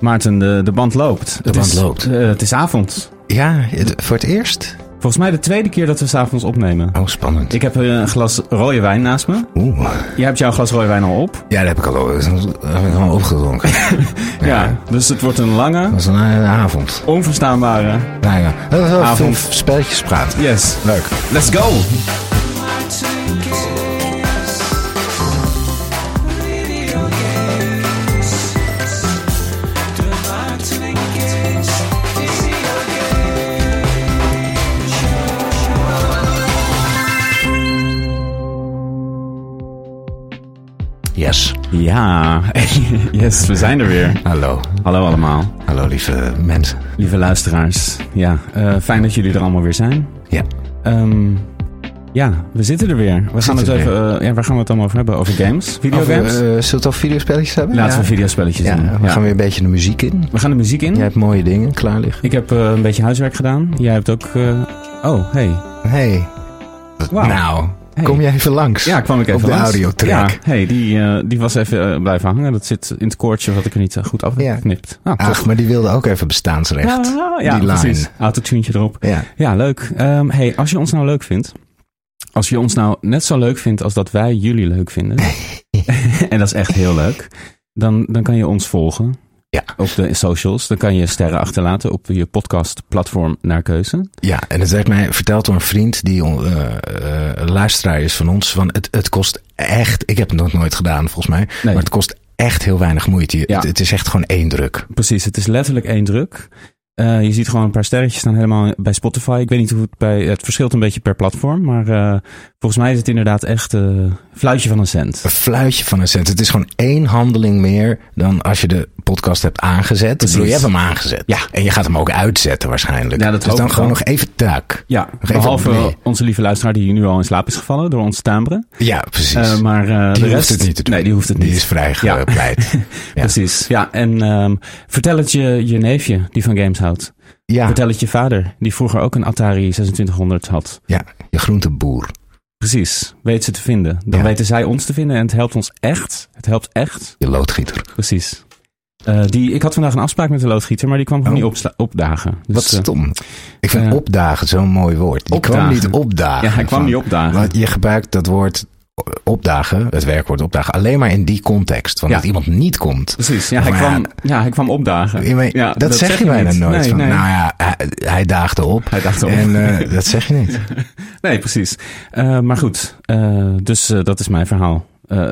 Maarten, de, de band loopt. De Het band is, loopt. eh, het is avond. Ja, voor het eerst? Volgens mij de tweede keer dat we s'avonds opnemen. Oh, spannend. Ik heb eh, een glas rode wijn naast me. Oeh. Jij hebt jouw glas rode wijn al op. Ja, dat heb ik al, dat heb ik al opgedronken. Ja. dus het wordt een lange, Dat was een eh, avond. onverstaanbare... Nou ja, dat wel Avond. spelletjes praten. Yes. Leuk. Let's go! Yes. Ja, yes, we zijn er weer. Hallo. Hallo allemaal, Hallo, lieve mensen. lieve luisteraars. Ja, eh, fijn dat jullie er allemaal weer zijn. Ja. Ehm, ja, we zitten er weer. We gaan het even, eh, ja, waar gaan we het allemaal over hebben? Over games? Videogames? Over, eh, zullen we over videospelletjes hebben? Laten ja. we videospelletjes Ja, doen. we gaan weer een beetje de muziek in. We gaan de muziek in. Jij hebt mooie dingen klaar liggen. Ik heb een beetje huiswerk gedaan. Jij hebt ook... Oh, hey. Hey. Wauw. Nou, Hey. kom jij even langs? Ja, kwam ik even Op de langs. audiotrack. Ja, hey, die, eh, die was even eh, blijven hangen. Dat zit in het koordje wat ik er niet eh, goed af heb Ja. geknipt. Ah, Ach, maar die wilde ook even bestaansrecht. Ja, ja die line. precies. Autotuntje erop. Ja. Ja, leuk. Ehm, hey, als je ons nou leuk vindt. Als je ons nou net zo leuk vindt als dat wij jullie leuk vinden. en dat is echt heel leuk. Dan, dan kan je ons volgen. Ja. Op de socials. Dan kan je sterren achterlaten op je podcast platform naar keuze. Ja, en het werd mij verteld door een vriend die een luisteraar is van ons. Van het, het kost echt, ik heb het nog nooit gedaan volgens mij, Nee. maar het kost echt heel weinig moeite. Ja. Het, het is echt gewoon één druk. Precies, het is letterlijk één druk. Eh, je ziet gewoon een paar sterretjes staan helemaal bij Spotify. Ik weet niet hoe het bij. Het verschilt een beetje per platform. Maar volgens mij is het inderdaad echt een fluitje van een cent. Een fluitje van een cent. Het is gewoon één handeling meer dan als je de podcast hebt aangezet. Bedoel, je hebt hem aangezet. Ja. En je gaat hem ook uitzetten waarschijnlijk. Ja, dat dus dan gewoon wel. nog even tak. Ja, behalve onze lieve luisteraar die nu al in slaap is gevallen door ons timbre. Ja, precies. Eh, maar eh, die de rest, hoeft het niet te doen. Nee, die hoeft het niet. Die is vrij Ja. Precies. Ja, en ehm, vertel het je, je neefje die van games houdt. ja, Vertel het je vader die vroeger ook een Atari 2600 had. ja, je groenteboer. Precies. Weet ze te vinden. Dan Ja. weten zij ons te vinden en het helpt ons echt. Het helpt echt. Je loodgieter. Precies. Eh, die, ik had vandaag een afspraak met de loodgieter, maar die kwam gewoon Oh. niet opdagen. Dus, Wat eh, stom. Ik vind eh, opdagen zo'n mooi woord. Die kwam niet opdagen. ja, hij kwam van- niet opdagen. Want je gebruikt dat woord opdagen, het werkwoord opdagen, alleen maar in die context. Van Ja. dat iemand niet komt. Precies. Ja, hij, Maar kwam, ja, hij kwam opdagen. Ja, maar Ja, dat, zeg je bijna niet. nooit. Nee, van, nee. Nou ja, hij, hij daagde op. Hij dacht op. En eh, dat zeg je niet. Nee, precies. Eh, maar goed, eh, dus dat is mijn verhaal.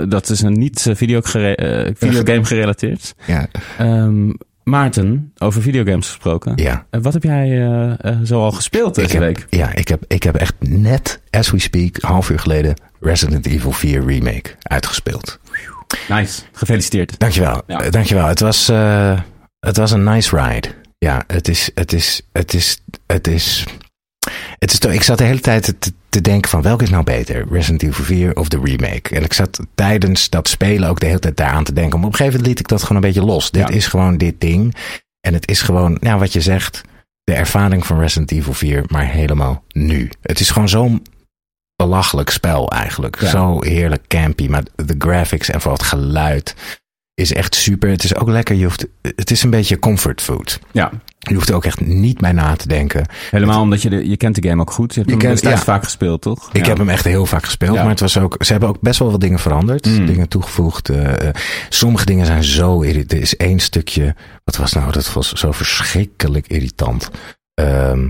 Dat is een niet video gere- videogame gerelateerd. Ja, Ehm, Maarten, over videogames gesproken. ja. Eh, wat heb jij eh eh, zo al gespeeld deze heb, week? ja ik, heb, ik heb echt net, as we speak, half uur geleden Resident Evil 4 Remake uitgespeeld. Nice, gefeliciteerd. Dankjewel. Ja. Eh, Dankjewel. Het was, eh, het was een nice ride. Ja, het is, het is, het is, het is, het is toch, ik zat de hele tijd te, te denken van welke is nou beter? Resident Evil 4 of de remake? En ik zat tijdens dat spelen ook de hele tijd daaraan te denken. Maar op een gegeven moment liet ik dat gewoon een beetje los. Dit Ja. is gewoon dit ding. En het is gewoon, nou wat je zegt, de ervaring van Resident Evil 4, maar helemaal nu. Het is gewoon zo'n belachelijk spel eigenlijk. Ja. Zo heerlijk campy, maar de graphics en vooral het geluid is echt super. Het is ook lekker. Je hoeft, het is een beetje comfort food. Ja, Je hoeft er ook echt niet bij na te denken. Helemaal omdat je, de, je kent de game ook goed. Je hebt Je hem kent- ja. vaak gespeeld, toch? Ik Ja. heb hem echt heel vaak gespeeld, Ja. maar het was ook, ze hebben ook best wel wat dingen veranderd. Mm. Dingen toegevoegd. eh, eh, sommige dingen zijn zo irritant. Er is één stukje, wat was nou, dat was zo verschrikkelijk irritant. Ehm,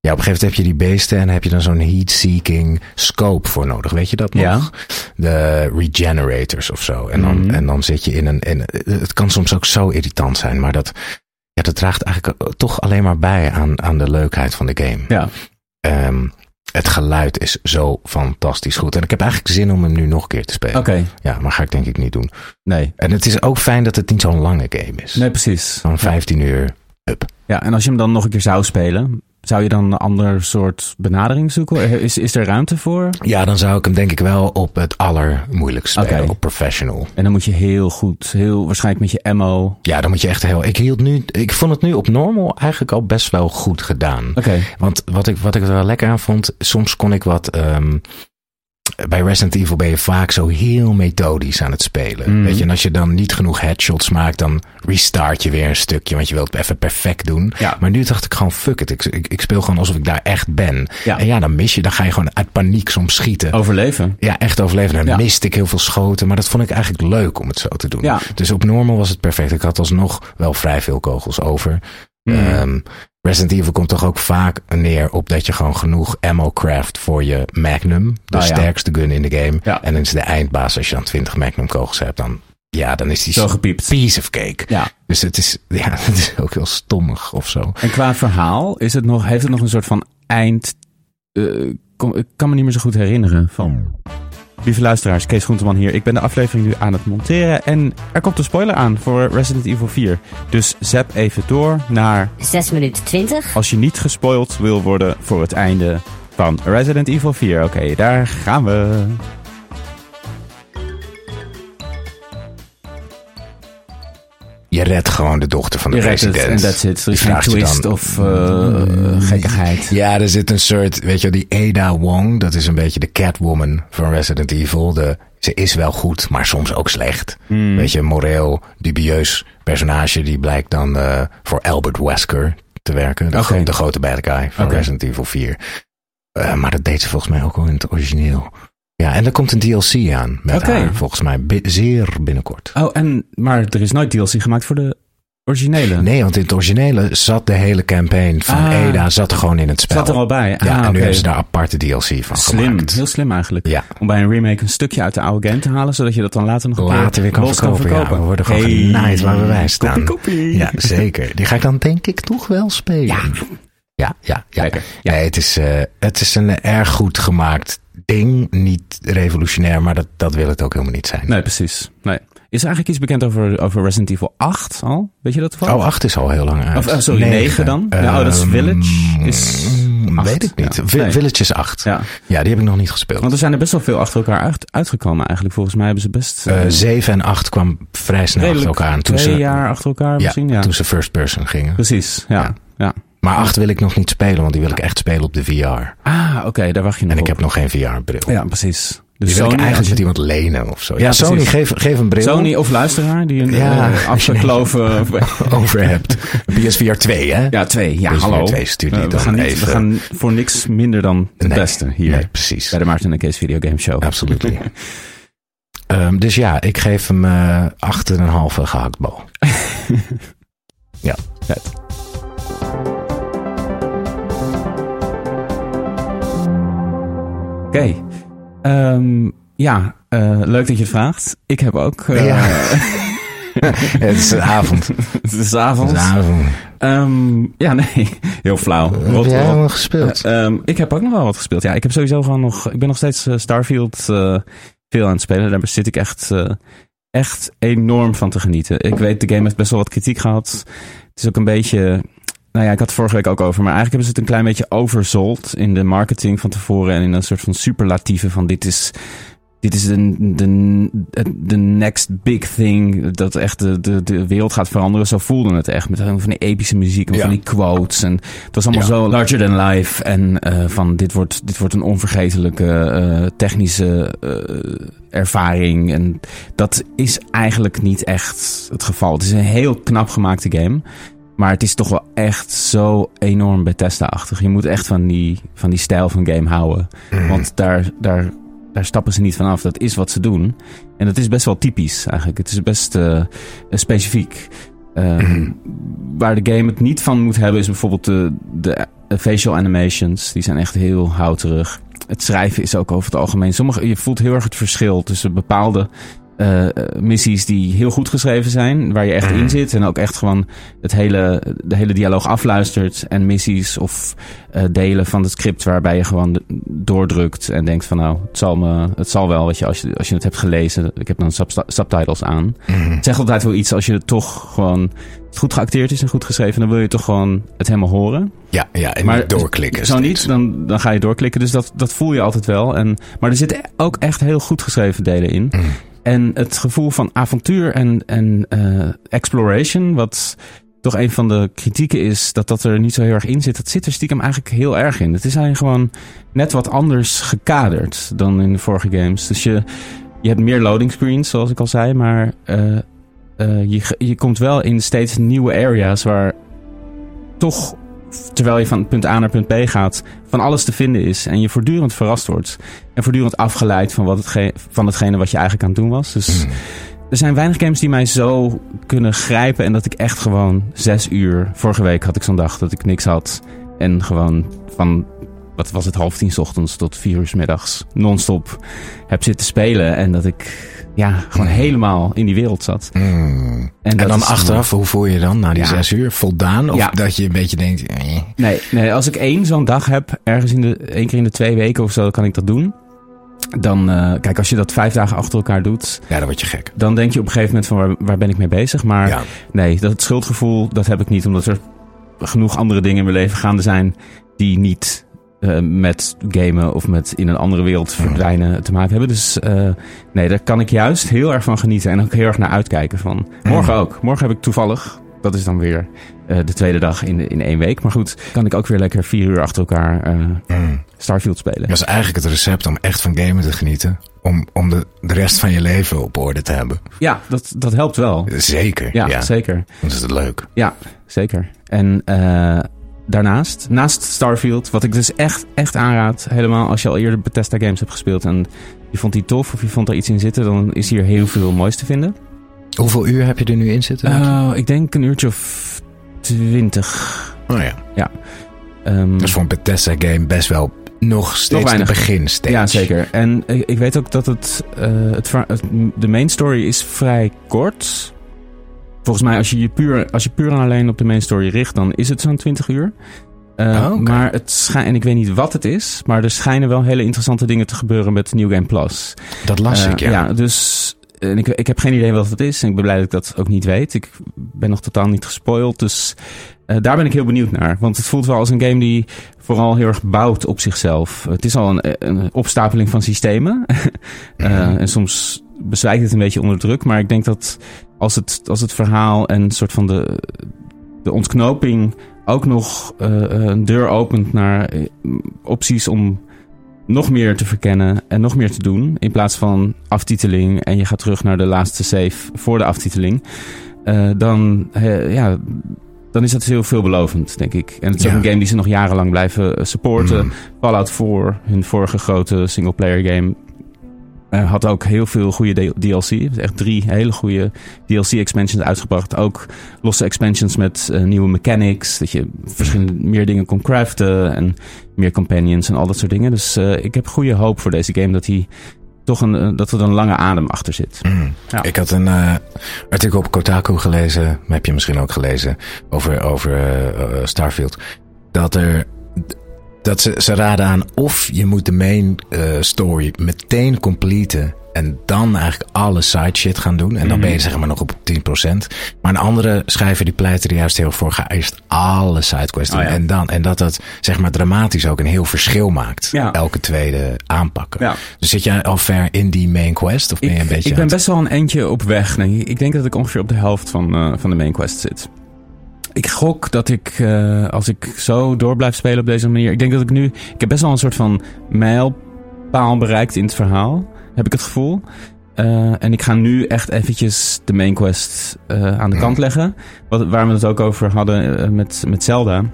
ja, op een gegeven moment heb je die beesten en heb je dan zo'n heat-seeking scope voor nodig. Weet je dat nog? Ja. De regenerators of zo. En dan, Mhm. en dan zit je in een, in, het kan soms ook zo irritant zijn, maar dat, ja, dat draagt eigenlijk toch alleen maar bij aan, aan de leukheid van de game. Ja. Ehm, het geluid is zo fantastisch goed. En ik heb eigenlijk zin om hem nu nog een keer te spelen. Oké, Ja, maar ga ik denk ik niet doen. nee. En het is ook fijn dat het niet zo'n lange game is. Nee, precies. Zo'n 15 uur. Ja, en als je hem dan nog een keer zou spelen, zou je dan een ander soort benadering zoeken? Is, is er ruimte voor? Ja, dan zou ik hem denk ik wel op het allermoeilijkst spelen. Op professional. En dan moet je heel goed, heel waarschijnlijk met je ammo. Ja, dan moet je echt heel... Ik, hield nu, ik vond het nu op normal eigenlijk al best wel goed gedaan. Oké, Want wat ik, wat ik er wel lekker aan vond, soms kon ik wat. ehm, bij Resident Evil ben je vaak zo heel methodisch aan het spelen. Mm. Weet je, en als je dan niet genoeg headshots maakt, dan restart je weer een stukje, want je wilt het even perfect doen. Ja. Maar nu dacht ik gewoon, fuck it. Ik, ik, ik speel gewoon alsof ik daar echt ben. Ja. En ja, dan mis je, dan ga je gewoon uit paniek soms schieten. overleven. Ja, echt overleven. Dan Ja. miste ik heel veel schoten. Maar dat vond ik eigenlijk leuk om het zo te doen. Dus op normal was het perfect. Ik had alsnog wel vrij veel kogels over. Mm. Ehm, Resident Evil komt toch ook vaak neer op dat je gewoon genoeg ammo craft voor je Magnum. De Ah, ja. sterkste gun in de game. Ja. En dan is de eindbaas, als je dan 20 Magnum kogels hebt, dan, ja, dan is die Zo gepiept. piece of cake. Ja. Dus het is, ja, het is ook heel stommig of zo. En qua verhaal, is het nog, heeft het nog een soort van eind... eh, kom- ik kan me niet meer zo goed herinneren van... Lieve luisteraars, Kees Groenteman hier. Ik ben de aflevering nu aan het monteren en er komt een spoiler aan voor Resident Evil 4. Dus zap even door naar 6 minuten 20. als je niet gespoild wil worden voor het einde van Resident Evil 4. Oké, daar gaan we. Je redt gewoon de dochter van de Je president. en that's it. Er is Je geen vraagt je twist dan- of eh, gekkigheid. Ja, er zit een soort, weet je, wel, die Ada Wong, dat is een beetje de Catwoman van Resident Evil. De, ze is wel goed, maar soms ook slecht. Hmm. Weet je, een moreel, dubieus personage, die blijkt dan eh, voor Albert Wesker te werken. De, gro- de grote bad guy van. Resident Evil 4. Eh, maar dat deed ze volgens mij ook al in het origineel. Ja, en er komt een DLC aan met Oké. haar, volgens mij zeer binnenkort. Oh, en, maar er is nooit DLC gemaakt voor de originele. Nee, want in het originele zat de hele campaign van Ah. Ada zat gewoon in het spel. Zat er al bij. Ja, ah, en nu hebben ze daar aparte DLC van Slim, gemaakt. heel slim eigenlijk. Ja. Om bij een remake een stukje uit de oude game te halen, zodat je dat dan later nog Later weer kan verkopen. Ja, we worden gewoon Hey. genaaid waar we bij staan. Koppie, koppie. Ja, zeker. Die ga ik dan denk ik toch wel spelen. Ja. Ja, ja. ja. Lekker. Ja. Nee, het, is, eh, het is een erg goed gemaakt ding. Niet revolutionair, maar dat, dat wil het ook helemaal niet zijn. Nee, precies. Nee. Is er eigenlijk iets bekend over, over Resident Evil 8 al? Weet je dat toevallig? Oh, 8 is al heel lang uit. Of, eh, sorry, Negen. negen dan? Ja, oh, dat is Ehm, Village is mm. Weet ik niet. Ja. Vi- Nee. Village is 8. Ja. Ja, die heb ik nog niet gespeeld. want er zijn er best wel veel achter elkaar uit, uitgekomen eigenlijk. Volgens mij hebben ze best... Eh eh, 7 en 8 kwam vrij snel achter elkaar. Toen twee ze, jaar achter elkaar ja, misschien, ja. toen ze first person gingen. Precies, ja. Ja. Maar 8 wil ik nog niet spelen, want die wil ik echt spelen op de VR. Ah, oké, daar wacht je nog En ik heb nog geen VR-bril. Ja, precies. Die Dus wil ik eigenlijk iemand lenen of zo. Ja, Ja, Sony, geef, geef een bril Sony of luisteraar die een Ja. afgekloven... over hebt. PSVR 2, hè? ja, twee. Ja, PSVR hallo. 2 stuur die Eh, we, dan gaan niet, even. we gaan voor niks minder dan het Nee, beste hier. Nee, precies. Bij de Maarten en Kees Video Game Show. Absoluut. Ehm, dus ja, ik geef hem eh 8,5 gehaktbal. ja. Vet. Oké. Ehm, ja, eh, leuk dat je het vraagt. Ik heb ook... eh, Ja. het is avond. het is Het avond. is avond. Ehm, ja, nee. Heel flauw. Heb Rot jij allemaal gespeeld? Eh, ehm, ik heb ook nog wel wat gespeeld. Ja, ik heb sowieso gewoon nog. Ik ben nog steeds Starfield veel aan het spelen. Daar zit ik echt, echt enorm van te genieten. Ik weet, de game heeft best wel wat kritiek gehad. Het is ook een beetje. Nou ja, ik had het vorige week ook over. Maar eigenlijk hebben ze het een klein beetje overzold in de marketing van tevoren. En in een soort van superlatieve van dit is. Dit is de, de, de next big thing. Dat echt de, de, de wereld gaat veranderen. Zo voelde het echt. Met van die epische muziek en Ja. van die quotes. En het was allemaal Ja. zo larger than life. En eh, van dit wordt, dit wordt een onvergetelijke eh, technische eh, ervaring. En dat is eigenlijk niet echt het geval. Het is een heel knap gemaakte game. Maar het is toch wel echt zo enorm Bethesda-achtig. Je moet echt van die, van die stijl van game houden. Mhm. Want daar, daar, daar stappen ze niet vanaf. Dat is wat ze doen. En dat is best wel typisch eigenlijk. Het is best eh, specifiek. Eh, Mhm. Waar de game het niet van moet hebben is bijvoorbeeld de, de, de facial animations. Die zijn echt heel houterig. Het schrijven is ook over het algemeen. Sommige, je voelt heel erg het verschil tussen bepaalde eh, eh, missies die heel goed geschreven zijn. Waar je echt Mhm. in zit. En ook echt gewoon het hele, de hele dialoog afluistert. En missies of eh, delen van het script waarbij je gewoon doordrukt. En denkt van nou, het zal, me, het zal wel. Weet je, als, je, als je het hebt gelezen. Ik heb dan subtitles aan. Mhm. Het zegt altijd wel iets als je het toch gewoon het goed geacteerd is en goed geschreven. Dan wil je toch gewoon het helemaal horen. Ja, ja, en Maar doorklikken. Zo niet, dan, dan ga je doorklikken. Dus dat, dat voel je altijd wel. En, maar er zitten ook echt heel goed geschreven delen in. Mhm. En het gevoel van avontuur en, en eh, exploration, wat toch een van de kritieken is dat dat er niet zo heel erg in zit, dat zit er stiekem eigenlijk heel erg in. Het is eigenlijk gewoon net wat anders gekaderd dan in de vorige games. Dus je, je hebt meer loading screens, zoals ik al zei, maar eh, eh, je, je komt wel in steeds nieuwe areas waar toch, terwijl je van punt A naar punt B gaat, van alles te vinden is. En je voortdurend verrast wordt. En voortdurend afgeleid van, wat hetge van hetgene wat je eigenlijk aan het doen was. Dus Mhm. er zijn weinig games die mij zo kunnen grijpen. En dat ik echt gewoon zes uur. Vorige week had ik zo'n dag dat ik niks had. En gewoon van. Wat was het, half tien 's ochtends tot vier uur 's middags non-stop heb zitten spelen. En dat ik ja, gewoon helemaal in die wereld zat. Mm. En, dan achteraf, hoe voel je dan na die Ja. zes uur? Voldaan? Of Ja. dat je een beetje denkt... eh, Nee, nee, als ik één zo'n dag heb, ergens in de, één keer in de twee weken of zo, dan kan ik dat doen. Dan, eh, kijk, als je dat vijf dagen achter elkaar doet, ja, dan word je gek. dan denk je op een gegeven moment van waar, waar ben ik mee bezig. Maar Ja. nee, dat schuldgevoel, dat heb ik niet, omdat er genoeg andere dingen in mijn leven gaande zijn die niet eh, met gamen of met in een andere wereld verdwijnen te maken hebben. Dus eh, nee, daar kan ik juist heel erg van genieten en ook heel erg naar uitkijken van. Morgen ook. Morgen heb ik toevallig, dat is dan weer eh, de tweede dag in, in één week. Maar goed, kan ik ook weer lekker vier uur achter elkaar Mm. Starfield spelen. Dat is eigenlijk het recept om echt van gamen te genieten. Om, om de, de rest van je leven op orde te hebben. Ja, dat, dat helpt wel. Zeker. Ja, Ja, zeker. Dat is het leuk. Ja, zeker. En eh, daarnaast, naast Starfield, wat ik dus echt, echt aanraad, helemaal als je al eerder Bethesda games hebt gespeeld en je vond die tof of je vond er iets in zitten, dan is hier heel veel moois te vinden. Hoeveel uur heb je er nu in zitten? Eh, ik denk een uurtje of twintig. oh ja. Ehm, Dat is voor een Bethesda game best wel nog steeds de weinig. beginstage. ja, zeker. En ik, ik weet ook dat het, eh, het, het- de main story is vrij kort. Volgens mij, als je je puur, als je puur en alleen op de main story richt, dan is het zo'n 20 uur. Eh, Oh. Maar het schijnt, en ik weet niet wat het is, maar er schijnen wel hele interessante dingen te gebeuren met New Game Plus. Dat las Eh, ik, ja. dus en ik, ik heb geen idee wat het is. En ik ben blij dat ik dat ook niet weet. Ik ben nog totaal niet gespoild. Dus eh, daar ben ik heel benieuwd naar. Want het voelt wel als een game die vooral heel erg bouwt op zichzelf. Het is al een, een opstapeling van systemen. Eh, en soms bezwijkt het een beetje onder druk. Maar ik denk dat als het, als het verhaal en een soort van de, de ontknoping ook nog eh, een deur opent naar eh, opties om nog meer te verkennen en nog meer te doen. In plaats van aftiteling en je gaat terug naar de laatste save voor de aftiteling. eh, dan, eh, ja, dan is dat heel veelbelovend, denk ik. En het is Ja. ook een game die ze nog jarenlang blijven eh, supporten. Mm. Fallout 4, hun vorige grote singleplayer game, eh, had ook heel veel goede DLC. Is echt drie hele goede DLC-expansions uitgebracht. Ook losse expansions met eh, nieuwe mechanics. Dat je verschillende meer dingen kon craften. En meer companions en al dat soort dingen. Dus eh, ik heb goede hoop voor deze game dat hij toch een, dat er een lange adem achter zit. Mm. Ja. Ik had een artikel op Kotaku gelezen, heb je misschien ook gelezen, over, over Starfield. Dat er. Dat ze, ze raden aan of je moet de main eh, story meteen completen. En dan eigenlijk alle side shit gaan doen. En dan ben je zeg maar nog op 10%. Maar een andere schrijver die pleit er juist heel voor. Ga eerst alle sidequests doen. Oh ja. En dan. En dat dat zeg maar dramatisch ook een heel verschil maakt. Ja. Elke tweede aanpakken. Ja. Dus zit jij al ver in die main quest? Of ben je Ik, een beetje ik ben best wel een eindje op weg. Nee, ik denk dat ik ongeveer op de helft van, eh, van de main quest zit. Ik gok dat ik, eh, als ik zo door blijf spelen op deze manier... Ik denk dat ik nu... Ik heb best wel een soort van mijlpaal bereikt in het verhaal. Heb ik het gevoel. Eh, en ik ga nu echt eventjes de main quest eh, aan de kant leggen. Wat, waar we het ook over hadden met, met Zelda. Op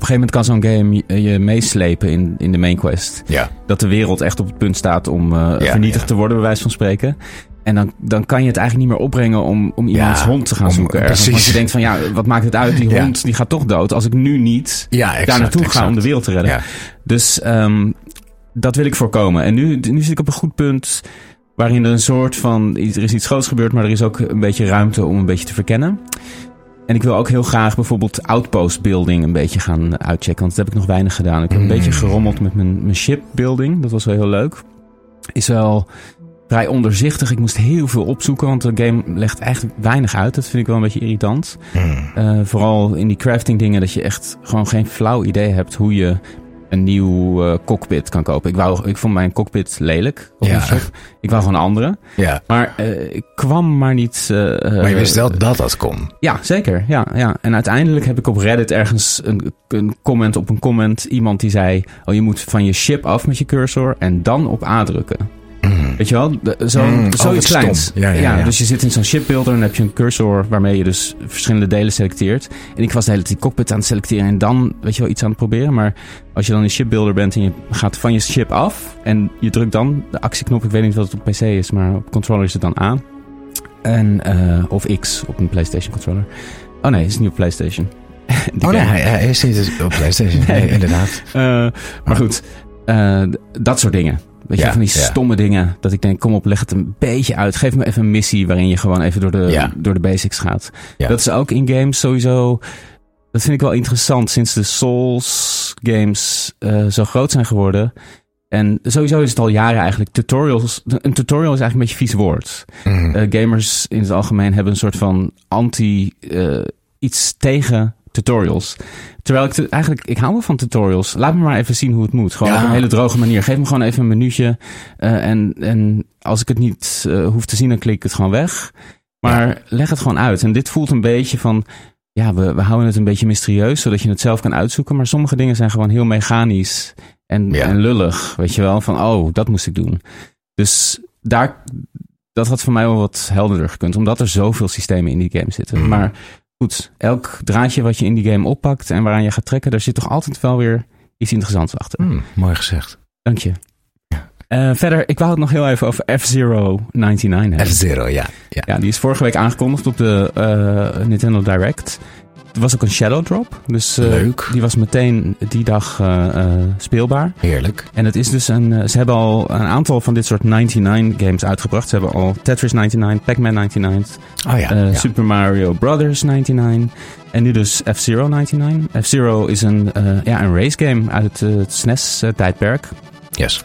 een gegeven moment kan zo'n game je, je meeslepen in, in de main quest. Ja. Dat de wereld echt op het punt staat om Ja, vernietigd ja. te worden, bij wijze van spreken. En dan, dan kan je het eigenlijk niet meer opbrengen om, om iemands Ja, hond te gaan om- zoeken. Ergens. precies. Want je denkt van, ja, wat maakt het uit? Die Ja. hond die gaat toch dood. Als ik nu niet exact, daar naartoe ga om de wereld te redden. Dus ehm, dat wil ik voorkomen. En nu, nu zit ik op een goed punt waarin er een soort van... Er is iets groots gebeurd, maar er is ook een beetje ruimte om een beetje te verkennen. En ik wil ook heel graag bijvoorbeeld outpost building een beetje gaan uitchecken. Want dat heb ik nog weinig gedaan. Ik heb een Mm. beetje gerommeld met mijn, mijn ship building. Dat was wel heel leuk. Is wel vrij onderzichtig. Ik moest heel veel opzoeken, want de game legt eigenlijk weinig uit. Dat vind ik wel een beetje irritant. Hmm. Eh, vooral in die crafting dingen dat je echt gewoon geen flauw idee hebt hoe je een nieuw eh, cockpit kan kopen. Ik, wou, ik vond mijn cockpit lelijk. Op Ja. Ik wou gewoon een andere. Ja. Maar eh, ik kwam maar niet... eh, Maar je wist wel dat dat kon. ja, zeker. Ja, ja. En uiteindelijk heb ik op Reddit ergens een, een comment op een comment. Iemand die zei: Oh, je moet van je ship af met je cursor en dan op A drukken. Hmm. Weet je wel? Zo, Mm, zoiets kleins. Ja, ja, ja. Dus je zit in zo'n shipbuilder en dan heb je een cursor waarmee je dus verschillende delen selecteert. En ik was de hele tijd die cockpit aan het selecteren en dan, weet je wel, iets aan het proberen. Maar als je dan in shipbuilder bent en je gaat van je ship af en je drukt dan de actieknop, ik weet niet wat het op PC is, maar op controller is het dan A. En, eh, of X op een PlayStation controller. Oh nee, het is niet op PlayStation. Oh nee, hij, hij is niet op PlayStation. Nee, inderdaad. Eh, maar goed, eh, dat soort dingen. Weet je, Ja, van die ja. stomme dingen. Dat ik denk, kom op, leg het een beetje uit. Geef me even een missie waarin je gewoon even door de, Ja. door de basics gaat. Dat is ook in games sowieso... Dat vind ik wel interessant sinds de Souls games eh, zo groot zijn geworden. En sowieso is het al jaren eigenlijk tutorials. Een tutorial is eigenlijk een beetje een vies woord. Hmm. Eh, gamers in het algemeen hebben een soort van anti eh, iets tegen tutorials. Terwijl ik te- eigenlijk, ik hou wel van tutorials. Laat me maar even zien hoe het moet. Gewoon Ja. op een hele droge manier. Geef me gewoon even een minuutje. eh, en, en als ik het niet eh, hoef te zien, dan klik ik het gewoon weg. Maar leg het gewoon uit. En dit voelt een beetje van, ja, we, we houden het een beetje mysterieus, zodat je het zelf kan uitzoeken. Maar sommige dingen zijn gewoon heel mechanisch en, Ja. en lullig. Weet je wel, van, oh, dat moest ik doen. Dus daar, dat had voor mij wel wat helderder gekund. Omdat er zoveel systemen in die game zitten. Mhm. Maar goed, elk draadje wat je in die game oppakt en waaraan je gaat trekken, daar zit toch altijd wel weer iets interessants achter. Hmm, mooi gezegd. Dank je. Eh, verder, ik wou het nog heel even over F-Zero 99 hebben. F-Zero, ja. ja. Ja, die is vorige week aangekondigd op de eh, Nintendo Direct. Er was ook een Shadow Drop. Dus eh, Leuk. die was meteen die dag eh, eh, speelbaar. Heerlijk. En het is dus een. ze hebben al een aantal van dit soort 99 games uitgebracht. Ze hebben al Tetris 99, Pac-Man 99, Oh ja. eh, ja. Super Mario Brothers 99. En nu dus F-Zero 99. F-Zero is een, ja, een race game uit het SNES-tijdperk. Yes.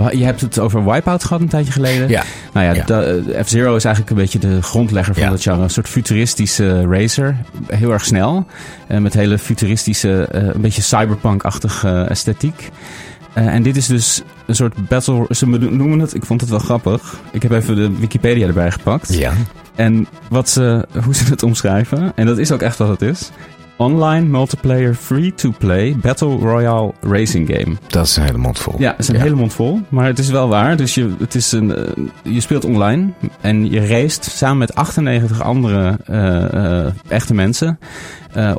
Eh, je hebt het over Wipeout gehad een tijdje geleden. Ja. Nou ja, de F-Zero is eigenlijk een beetje de grondlegger van Ja. dat genre. Een soort futuristische racer. Heel erg snel. eh, met hele futuristische, eh, een beetje cyberpunk-achtige esthetiek. Eh, en dit is dus een soort battle... Ze noemen het... Ik vond het wel grappig. Ik heb even de Wikipedia erbij gepakt. Ja. En wat ze, hoe ze het omschrijven. En dat is ook echt wat het is. Online multiplayer free-to-play battle royale racing game. Dat is een hele mond vol. Ja, het is een Ja. hele mond vol. Maar het is wel waar. Dus je, het is een, eh, je speelt online. En je raced samen met 98 andere eh, eh, echte mensen.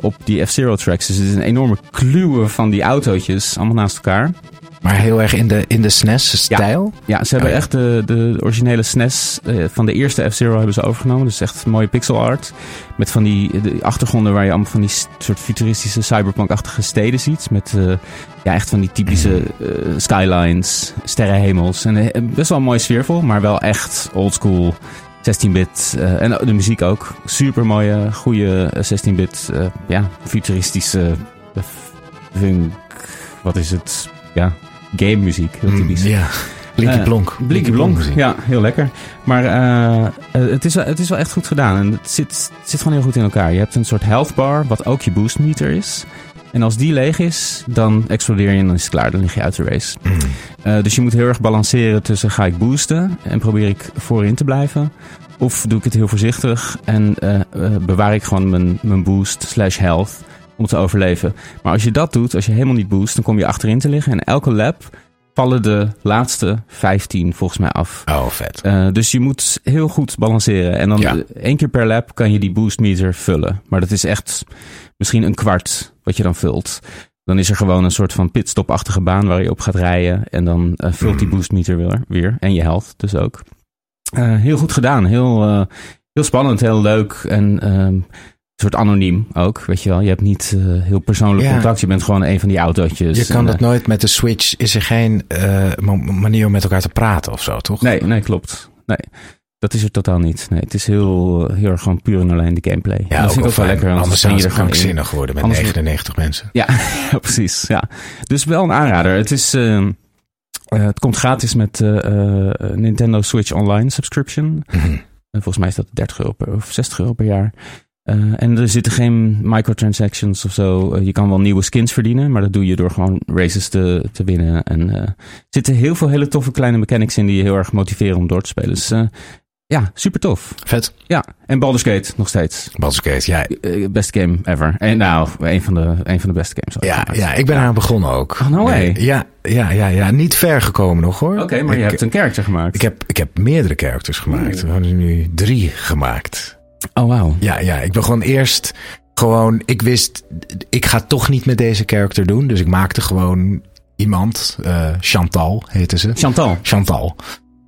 op die F-Zero tracks. Dus het is een enorme kluwe van die autootjes. Allemaal naast elkaar. Maar heel erg in de, in de SNES-stijl? Ja, ze hebben Oh ja. echt de, de originele SNES eh, van de eerste F-Zero hebben ze overgenomen. Dus echt mooie pixel art. Met van die de achtergronden waar je allemaal van die soort futuristische cyberpunk-achtige steden ziet. Met eh, ja, echt van die typische eh, skylines, sterrenhemels. En best wel mooi sfeervol, maar wel echt oldschool 16-bit. eh, en de muziek ook. Super mooie, goede 16-bit, eh, ja, futuristische funk. Wat is het? Ja, game muziek. Heel Mm, typisch. ja. Blinky Eh, Blonk. Blinky Blonk, ja, heel lekker. Maar eh, eh, het, is wel, het is wel echt goed gedaan. En het zit, het zit gewoon heel goed in elkaar. Je hebt een soort health bar, wat ook je boost meter is. En als die leeg is, dan explodeer je en dan is het klaar. Dan lig je uit de race. Mm. Dus je moet heel erg balanceren tussen ga ik boosten en probeer ik voorin te blijven. Of doe ik het heel voorzichtig en bewaar ik gewoon mijn, mijn boost slash health om te overleven. Maar als je dat doet, als je helemaal niet boost, dan kom je achterin te liggen. En elke lap vallen de laatste 15 volgens mij af. Oh, vet. Uh, dus je moet heel goed balanceren. En dan Ja. uh, één keer per lap kan je die boost meter vullen. Maar dat is echt misschien een kwart wat je dan vult. Dan is er gewoon een soort van pitstopachtige baan waar je op gaat rijden. En dan uh, vult die Mhm. boost meter weer. weer. En je health dus ook. Uh, heel goed gedaan. Heel, heel spannend, heel leuk. En een soort anoniem ook, weet je wel. Je hebt niet uh, heel persoonlijk Ja. contact. Je bent gewoon een van die autootjes. Je kan En, dat eh, nooit met de Switch. Is er geen eh, manier om met elkaar te praten of zo, toch? Nee, nee, klopt. Nee, dat is er totaal niet. Nee, het is heel, heel erg gewoon puur en alleen de gameplay. Ja, dat ook, vind ik ook wel lekker. Anders zou het er krankzinnig worden met Anders- 99 mensen. Ja, ja, precies. Ja. Dus wel een aanrader. Het, is, uh, het komt gratis met Nintendo Switch Online subscription. Mhm. volgens mij is dat 30 euro per, of 60 euro per jaar. Uh, en er zitten geen microtransactions of zo. Uh, je kan wel nieuwe skins verdienen, maar dat doe je door gewoon races te, te winnen. En uh, er zitten heel veel hele toffe kleine mechanics in die je heel erg motiveren om door te spelen. Dus ja, super tof. Vet. Ja, en Baldur's Gate nog steeds. Baldur's Gate, ja. Best game ever. En nou, een van de, een van de beste games. Ja, ja, ik ben eraan begonnen ook. Oh, no way. Nee, ja, ja, ja, ja, niet ver gekomen nog hoor. Oké, okay, maar ik, je hebt een character gemaakt. Ik heb, ik heb meerdere characters gemaakt. We hebben er nu drie gemaakt. Oh, wauw. Ja, ja, ik begon eerst gewoon, ik wist, ik ga toch niet met deze character doen. Dus ik maakte gewoon iemand, uh, Chantal heette ze. Chantal. Chantal.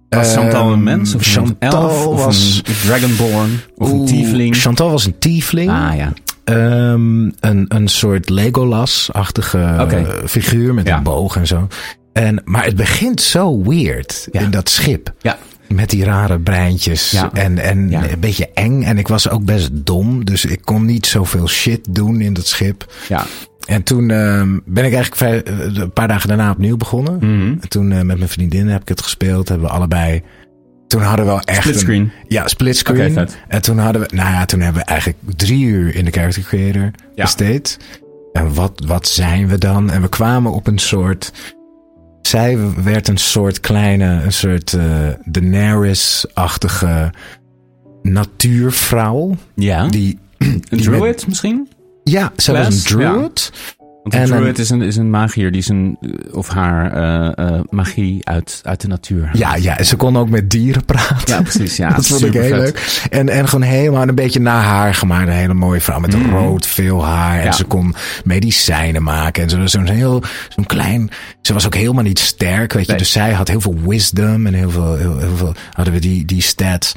Was Chantal een mens? Of Chantal een elf, of was een Dragonborn? Of een tiefling? Chantal was een tiefling. Ah ja. Um, een, een soort Legolas-achtige okay. figuur met ja. een boog en zo. En, maar het begint zo weird ja. in dat schip. Ja. Met die rare breintjes ja. en, en ja. een beetje eng. En ik was ook best dom, dus ik kon niet zoveel shit doen in dat schip. Ja. En toen uh, ben ik eigenlijk vrij, uh, een paar dagen daarna opnieuw begonnen. Mm -hmm. En toen uh, met mijn vriendin heb ik het gespeeld. Hebben we allebei. Toen hadden we wel echt. Splitscreen. Een, ja, splitscreen. Okay, en toen hadden we. Nou ja, toen hebben we eigenlijk drie uur in de Character Creator ja. besteed. En wat, wat zijn we dan? En we kwamen op een soort. Zij werd een soort kleine, een soort uh, Daenerys-achtige natuurvrouw. Ja. Die, een druid met, misschien? Ja, ze was een druid. Ja. Want een druid is een, is een magier die zijn of haar uh, uh, magie uit, uit de natuur haalt. Ja, ja, ze kon ook met dieren praten. Ja, precies. Ja, dat vond ik heel leuk. En, en gewoon helemaal een beetje naar haar gemaakt. Een hele mooie vrouw met mm. rood, veel haar. En ja. ze kon medicijnen maken. En ze was zo'n heel, zo'n klein... Ze was ook helemaal niet sterk, weet je. Nee. Dus zij had heel veel wisdom en heel veel, heel, heel veel hadden we die, die stats.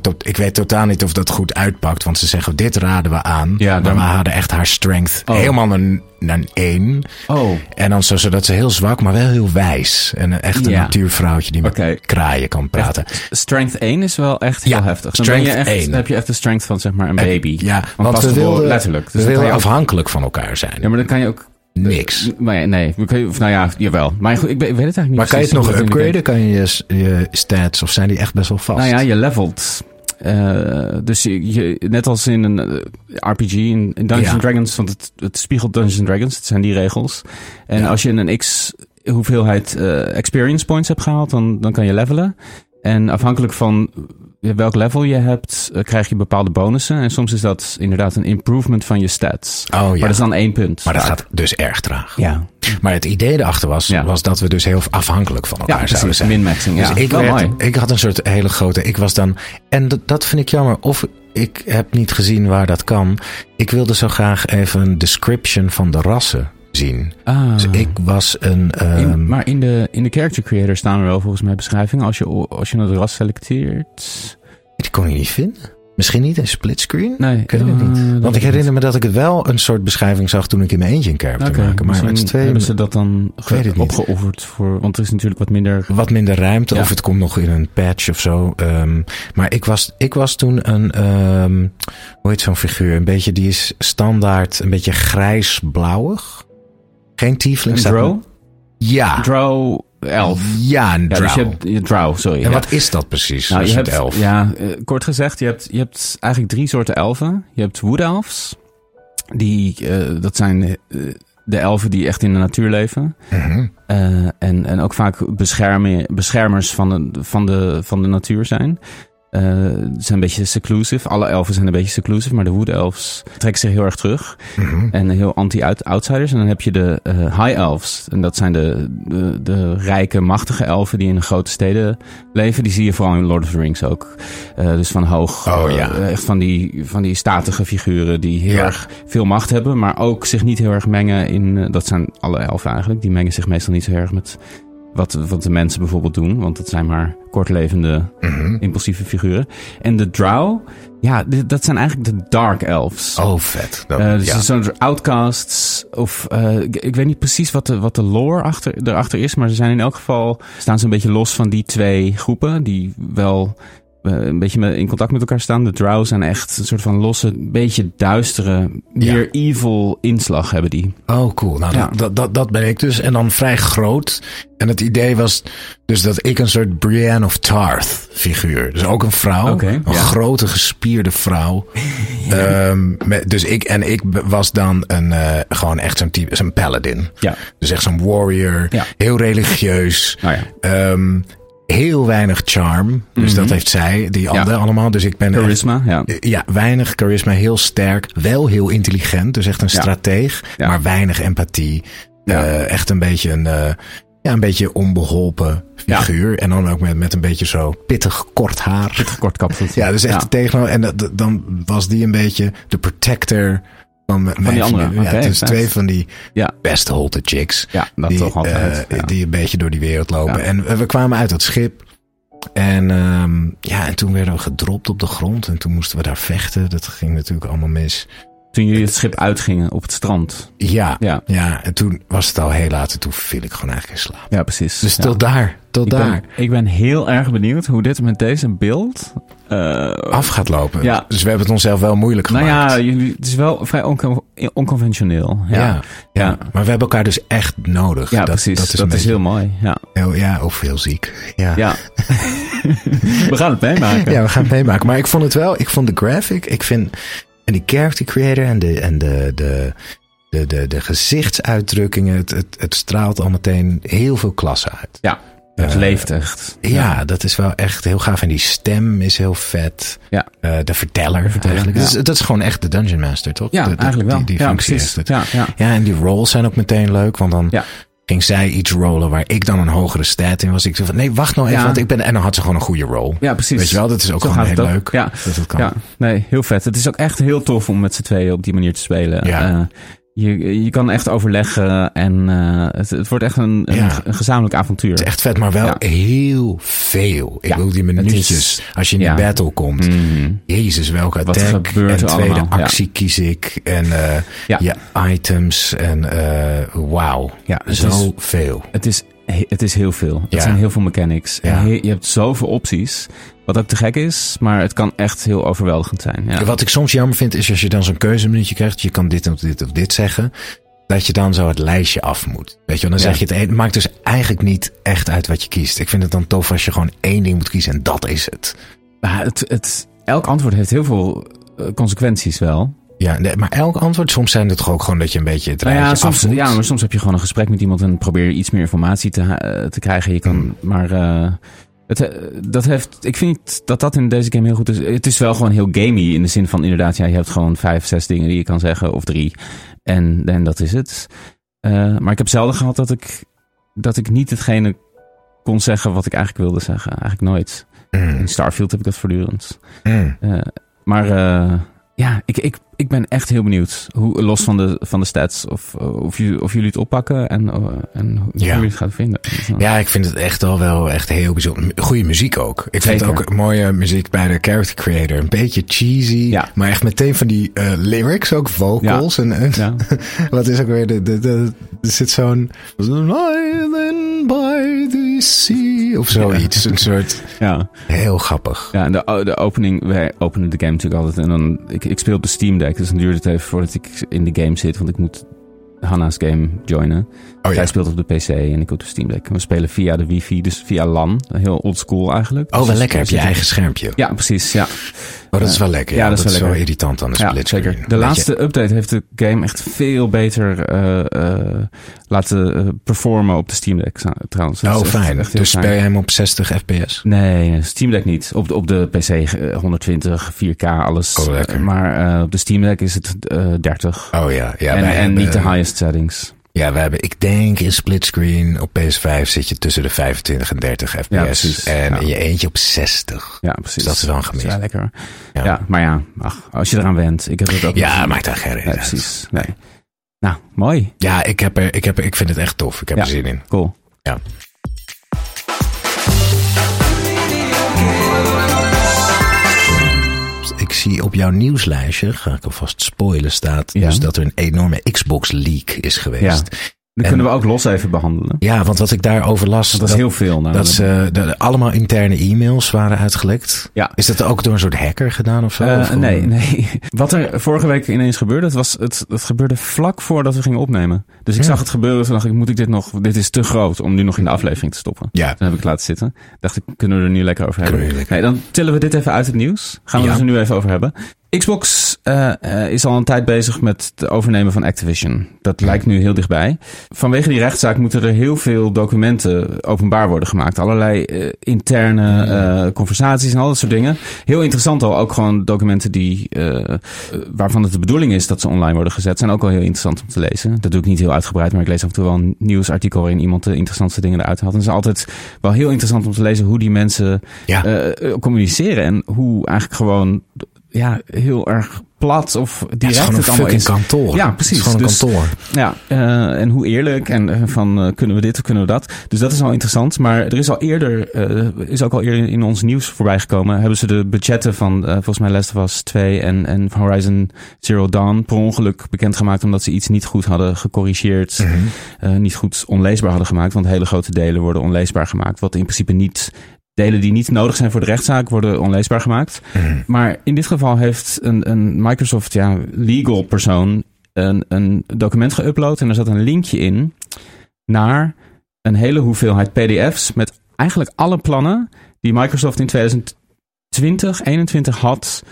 Tot, ik weet totaal niet of dat goed uitpakt. Want ze zeggen, dit raden we aan. Ja, dan... Maar we hadden echt haar strength oh. helemaal een, een één. Oh. En dan zo, zodat ze heel zwak, maar wel heel wijs. En echt een ja. natuurvrouwtje die met kraaien kan praten. Echt, strength 1 is wel echt heel ja, heftig. Dan, strength ben je echt, 1. dan heb je echt de strength van zeg maar een baby. Ja, want, want we wilden, letterlijk. Dus we wilden afhankelijk van elkaar zijn. Ja, maar dan kan je ook Niks. Maar nee, nou ja, jawel. Maar goed, ik, weet het eigenlijk niet. Maar kan je het nog upgraden? Kan je je, je stats of zijn die echt best wel vast? Nou ja, je levelt. Uh, dus je, je, net als in een uh, RPG, in, in Dungeons ja. Dragons, want het, het spiegelt Dungeons Dragons, het zijn die regels. En ja. als je een x hoeveelheid uh, experience points hebt gehaald, dan, dan kan je levelen. En afhankelijk van welk level je hebt, uh, krijg je bepaalde bonussen. En soms is dat inderdaad een improvement van je stats. Oh, ja. Maar dat is dan één punt. Maar dat gaat dus erg traag. Ja. Maar het idee erachter was, ja. was dat we dus heel afhankelijk van elkaar ja, zouden zijn. Min-maxing, dus ja. ik, werd, ik had een soort hele grote... Ik was dan... En dat, dat vind ik jammer. Of ik heb niet gezien waar dat kan. Ik wilde zo graag even een description van de rassen zien. Ah. Dus ik was een... Um, in, maar in de, in de character creator staan er wel volgens mij beschrijvingen. Als je, als je het ras selecteert... Kon ik niet vinden. Misschien niet een splitscreen? Nee. Ik weet het uh, niet. Want ik herinner me dat ik het wel een soort beschrijving zag toen ik in mijn eentje een character okay, maken. Maar met twee hebben ze dat dan opgeofferd voor... Want er is natuurlijk wat minder... Wat minder ruimte. Ja. Of het komt nog in een patch of zo. Um, maar ik was, ik was toen een... Um, hoe heet zo'n figuur? Een beetje, die is standaard een beetje grijs-blauwig. Geen tiefling. Een? Ja. Drow elf. Ja, een drow. Ja, dus je hebt je drow, sorry. En ja. wat is dat precies? Nou, je hebt, elf? Ja, uh, kort gezegd, je hebt, je hebt eigenlijk drie soorten elfen. Je hebt wood elves. Die, uh, dat zijn uh, de elfen die echt in de natuur leven. Mm -hmm. en, en ook vaak beschermen, beschermers van de, van, de, van de natuur zijn. Eh, zijn een beetje seclusive. Alle elfen zijn een beetje seclusive, maar de wood elves trekken zich heel erg terug. Mhm. En heel anti-outsiders. En dan heb je de eh, high elves. En dat zijn de, de, de rijke, machtige elfen die in de grote steden leven. Die zie je vooral in Lord of the Rings ook. Eh, dus van hoog. Oh, ja. echt van die, van die statige figuren die heel Ja. erg veel macht hebben. Maar ook zich niet heel erg mengen in... dat zijn alle elfen eigenlijk. Die mengen zich meestal niet zo erg met wat, wat de mensen bijvoorbeeld doen. Want dat zijn maar kortlevende Mhm. impulsieve figuren. En de drow, ja, dat zijn eigenlijk de dark elves. Oh, vet. Dat, Eh, dus ja. zo'n soort outcasts. Of eh, ik, ik weet niet precies wat de, wat de lore achter, erachter is. Maar ze zijn in elk geval. staan ze een beetje los van die twee groepen. Die wel een beetje in contact met elkaar staan. De drow zijn echt een soort van losse, beetje duistere, meer evil inslag hebben die. Oh, cool. Nou, Ja. dat, dat, dat, ben ik dus. En dan vrij groot. En het idee was dus dat ik een soort Brienne of Tarth figuur. Dus ook een vrouw. Een ja. grote gespierde vrouw. Ehm, met, dus ik, en ik was dan een, eh, gewoon echt zo'n type, zo'n paladin. Ja. Dus echt zo'n warrior. Ja. Heel religieus. Nou ja. Heel weinig charm. Dus dat heeft zij, die anderen allemaal. Dus ik ben echt- Charisma, ja. ja, weinig charisma, heel sterk. Wel heel intelligent, dus echt een Ja. strateeg. Ja. Maar weinig empathie. Ja. Eh, echt een beetje een, eh, ja, een beetje onbeholpen Ja. figuur. En dan ook met, met een beetje zo pittig kort haar. Kort kapsel. Ja, dus echt Ja. tegenover. En dat- dan was die een beetje de protector van, mijn die andere. Ja, dus twee van die Ja. best holte chicks. Ja, dat die, toch altijd. eh, ja. Die een beetje door die wereld lopen. En we, we kwamen uit dat schip. En, ehm, ja, en toen werden we gedropt op de grond. En toen moesten we daar vechten. Dat ging natuurlijk allemaal mis. Toen jullie het schip uitgingen op het strand. Ja, Ja, ja. en toen was het al heel laat. En toen viel ik gewoon eigenlijk in slaap. ja precies. Dus Ja. tot daar, tot Ik daar ben, ik ben heel erg benieuwd hoe dit met deze beeld. eh, af gaat lopen. Ja. Dus we hebben het onszelf wel moeilijk nou gemaakt. ja, jullie, het is wel vrij onco- onconventioneel. Ja, ja. Maar we hebben elkaar dus echt nodig. Ja, dat, precies. Dat is, Dat is, heel mooi. Ja. heel- ja, of heel ziek. Ja. ja. We gaan het meemaken. Ja, we gaan het meemaken. Maar ik vond het wel, ik vond de graphic, ik vind, en die character creator en de, en de, de, de, de, de gezichtsuitdrukkingen, het, het, het straalt al meteen heel veel klasse uit. Ja, het Eh, leeft echt. Ja, dat is wel echt heel gaaf. En die stem is heel vet. Ja. Eh, de verteller, verteller, eigenlijk. ja. Dat, is, dat is gewoon echt de Dungeon Master, toch? Ja, De- de- eigenlijk wel. Die, die ja, functie heeft het. Ja, ja. Ja, en die rolls zijn ook meteen leuk, want dan Ja. Ging zij iets rollen waar ik dan een hogere stat in was. Ik zei van, nee, wacht nou even, Ja. want ik ben... En dan had ze gewoon een goede roll. ja, precies. Weet je wel, dat is ook Zo gewoon heel ook. leuk. Ja. Dat het kan. Ja, nee, heel vet. Het is ook echt heel tof om met z'n tweeën op die manier te spelen. Ja. Eh, je, je kan echt overleggen en eh, het, het wordt echt een, een, Ja. een gezamenlijk avontuur. Het is echt vet, maar wel Ja. heel veel. Ik bedoel, die minuutjes. is- als je in die battle komt. Mhm. Jezus, welke Wat attack. en tweede allemaal, actie kies ik. En eh, Ja. je items. En eh wauw. Ja, Zo is- veel. Het is, het is heel veel. Het Ja. zijn heel veel mechanics. Ja. En he- je hebt zoveel opties. Wat ook te gek is, maar het kan echt heel overweldigend zijn. Ja. Wat ik soms jammer vind, is als je dan zo'n keuzeminuutje krijgt. Je kan dit of dit of dit zeggen. Dat je dan zo het lijstje af moet. Weet je, dan zeg je het. Het maakt dus eigenlijk niet echt uit wat je kiest. Ik vind het dan tof als je gewoon één ding moet kiezen. En dat is het. Maar het, het, elk antwoord heeft heel veel eh, consequenties wel. Ja, nee, maar elk antwoord, soms zijn het toch ook gewoon dat je een beetje het Nou rijtje ja, soms, ja, maar soms heb je gewoon een gesprek met iemand en probeer je iets meer informatie te, eh, te krijgen. Je kan, Hmm. maar eh, het, eh, dat heeft, ik vind dat dat in deze game heel goed is. Het is wel gewoon heel gamey in de zin van inderdaad, ja, je hebt gewoon vijf, zes dingen die je kan zeggen of drie. En, en dat is het. Maar ik heb zelden gehad dat ik, dat ik niet hetgene kon zeggen wat ik eigenlijk wilde zeggen. Eigenlijk nooit. Mm, In Starfield heb ik dat voortdurend. mm. Eh, maar ja, ik, ik, ik ben echt heel benieuwd. Hoe, los van de, van de stats. Of, eh, of, jullie, of jullie het oppakken en, eh, en hoe Ja. jullie het gaan vinden. Ja, ik vind het echt al wel echt heel bijzonder. Goede muziek ook. Ik vind ook mooie muziek bij de character creator. Een beetje cheesy. Ja. Maar echt meteen van die eh, lyrics, ook vocals. En, en Ja. wat is ook weer de, de, de, er zit zo'n Island by the sea of zoiets. Een soort ja. heel grappig. Ja, en de, de opening, wij openen de game natuurlijk altijd. En dan, ik, ik speel op de Steam Dus dan duurt het even voordat ik in de game zit. Want ik moet Hanna's game joinen. Oh ja. Zij speelt op de PC en ik op de Steam Deck. En we spelen via de wifi, dus via LAN. Heel oldschool eigenlijk. Oh, Dus wel we lekker. Heb je eigen schermpje. Ja, precies. Ja. Oh, dat is wel lekker. Ja, dat, is, wel irritant aan de ja, split. Zeker. De laatste update heeft de game echt veel beter uh, laten performen op de Steam Deck trouwens. oh, fijn. dus speel je hem op 60 fps? Nee, Steam Deck niet. Op de, op de PC 120, 4K, alles. Oh, lekker. maar op de Steam Deck is het 30. Oh ja. ja en, en niet de highest settings. Ja, we hebben, ik denk in splitscreen op PS5 zit je tussen de 25 en 30 fps. Ja, precies. En in je eentje op 60. Ja, precies. Dus dat is wel een gemis. Ja, lekker. Ja. ja. maar ja, ach, als je eraan went. Ik heb het ook Ja, maakt daar geen reden ja, Precies. Nee. Nou, mooi. Ja, ik, heb er, ik, heb er, ik vind het echt tof. Ik heb er zin in. Cool. Ja. Zie op jouw nieuwslijstje, ga ik alvast spoilen, staat dus dat er een enorme Xbox leak is geweest. Dat kunnen we ook los even behandelen. Ja, want wat ik daarover las. Dat, is heel veel. Nou, dat ze de, allemaal interne e-mails waren uitgelekt. Ja. Is dat ook door een soort hacker gedaan of zo? Uh, nee, nee. Wat er vorige week ineens gebeurde, het, was, het, het gebeurde vlak voordat we gingen opnemen. Dus ik zag het gebeuren. Toen dacht ik, moet ik dit nog. Dit is te groot om nu nog in de aflevering te stoppen. Ja. Toen heb ik laten zitten. Dacht ik, kunnen we er nu lekker over hebben? Nee, dan tillen we dit even uit het nieuws. Gaan we het er nu even over hebben. Xbox uh, is al een tijd bezig met het overnemen van Activision. Dat lijkt nu heel dichtbij. Vanwege die rechtszaak moeten er heel veel documenten openbaar worden gemaakt. Allerlei uh, interne conversaties en al dat soort dingen. Heel interessant al, ook gewoon documenten die, waarvan het de bedoeling is dat ze online worden gezet. Zijn ook al heel interessant om te lezen. Dat doe ik niet heel uitgebreid, maar ik lees af en toe wel een nieuwsartikel waarin iemand de interessantste dingen eruit haalt. En het is altijd wel heel interessant om te lezen hoe die mensen ja. communiceren. En hoe eigenlijk gewoon ja, heel erg plat of direct. het, het allemaal is. kantoor. Ja, precies. Het is gewoon een dus, kantoor. Ja, uh, en hoe eerlijk en uh, van uh, kunnen we dit of kunnen we dat. Dus dat is al interessant. Maar er is al eerder, is ook al eerder in ons nieuws voorbij gekomen. Hebben ze de budgetten van volgens mij Last of Us 2 en, en Horizon Zero Dawn per ongeluk bekendgemaakt. Omdat ze iets niet goed hadden gecorrigeerd. Mm -hmm. niet goed onleesbaar hadden gemaakt. Want hele grote delen worden onleesbaar gemaakt. Wat in principe niet delen die niet nodig zijn voor de rechtszaak worden onleesbaar gemaakt. Mhm. Maar in dit geval heeft een, een Microsoft ja, legal persoon een, een document geüpload en er zat een linkje in naar een hele hoeveelheid PDF's met eigenlijk alle plannen die Microsoft in 2020, 2021 had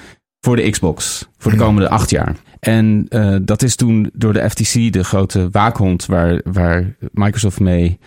voor de Xbox voor de mhm. komende acht jaar. En uh, dat is toen door de FTC, de grote waakhond waar, waar Microsoft mee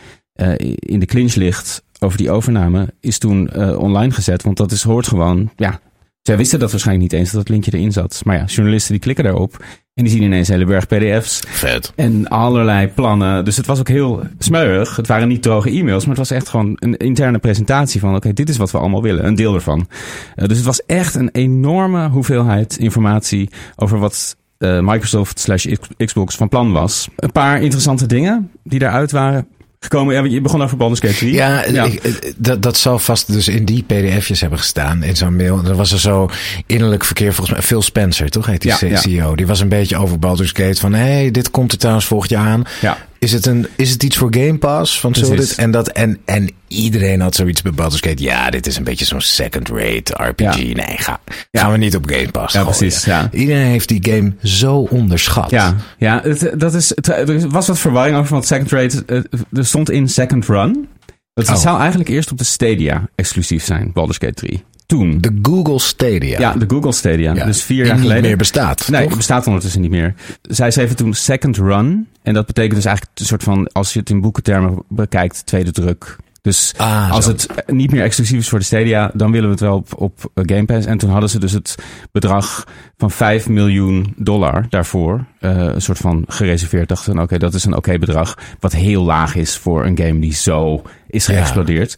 uh, in de clinch ligt, over die overname is toen uh, online gezet. Want dat is, hoort gewoon, ja, zij wisten dat waarschijnlijk niet eens dat het linkje erin zat. Maar ja, journalisten die klikken daarop en die zien ineens een hele berg pdf's. Vet. En allerlei plannen. Dus het was ook heel smeuig. Het waren niet droge e-mails, maar het was echt gewoon een interne presentatie van... oké, dit is wat we allemaal willen. Een deel ervan. Uh, dus het was echt een enorme hoeveelheid informatie over wat uh, Microsoft slash Xbox van plan was. Een paar interessante dingen die daaruit waren gekomen. Ja, je begon over Gate 3. Ja, Ik, dat, dat zal vast dus in die pdf'jes hebben gestaan in zo'n mail. Er was er zo innerlijk verkeer volgens mij. Phil Spencer, toch heet die ja, CEO. Die was een beetje over Baldur's Gate van... hé, hey, dit komt er trouwens volgend jaar aan. Ja. Is het, een, is het iets voor Game Pass? Van zo dit, en, dat, en, en iedereen had zoiets bij Baldur's Gate. Ja, dit is een beetje zo'n second-rate RPG. Nee, ga, gaan we niet op Game Pass Ja, precies. Ja. Iedereen heeft die game zo onderschat. Ja, ja het, dat is, het, er was wat verwarring over, want second-rate... Er stond in second run. Dat oh. zou eigenlijk eerst op de Stadia exclusief zijn, Baldur's Gate 3 toen. De Google Stadia. Ja, de Google Stadia. dus vier jaar geleden. niet meer bestaat. Nee, het bestaat ondertussen niet meer. Zij schreven toen Second Run. En dat betekent dus eigenlijk een soort van, als je het in boekentermen bekijkt, tweede druk. Dus ah, als het niet meer exclusief is voor de Stadia, dan willen we het wel op, op Game Pass. En toen hadden ze dus het bedrag van 5 miljoen dollar daarvoor. Uh, een soort van gereserveerd. Dachten oké, okay, dat is een oké bedrag. Wat heel laag is voor een game die zo is geëxplodeerd.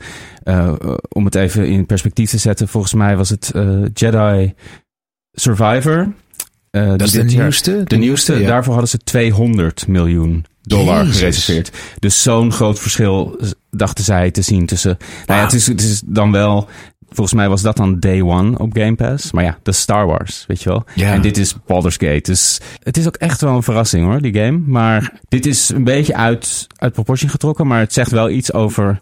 Uh, om het even in perspectief te zetten. Volgens mij was het uh, Jedi Survivor. dat is de nieuwste? De, nieuwste. Daarvoor hadden ze 200 miljoen dollar gereserveerd. Dus zo'n groot verschil dachten zij te zien tussen. Nou ja, het is, het is dan wel. Volgens mij was dat dan day one op Game Pass. Maar ja, de Star Wars, weet je wel. Ja. En dit is Baldur's Gate. Dus het is ook echt wel een verrassing hoor, die game. Maar dit is een beetje uit, uit proportie getrokken. Maar het zegt wel iets over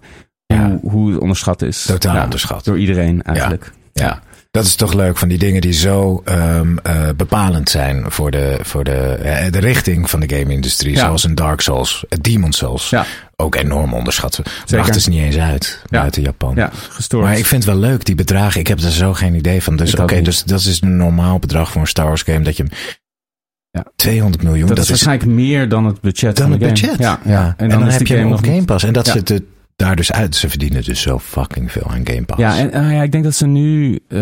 hoe, hoe het onderschat is. Totaal onderschat. Door iedereen eigenlijk. ja. Dat is toch leuk van die dingen die zo um, uh, bepalend zijn voor de, voor de, uh, de richting van de game-industrie. Ja. Zoals een Dark Souls, een Demon Souls. Ja. Ook enorm onderschat. Brachten ze niet eens uit ja. buiten Japan. Ja, gestoord. Maar ik vind het wel leuk, die bedragen. Ik heb er zo geen idee van. Dus oké, okay, dus dat is een normaal bedrag voor een Star Wars game. Dat je ja. 200 miljoen. Dat, dat is waarschijnlijk meer dan het budget dan van het budget. Ja, ja. En, en dan, dan heb je op Game Pass. En dat zit daar dus uit. Ze verdienen dus zo fucking veel aan Game Pass. Ja, en uh, ja, ik denk dat ze nu... Uh,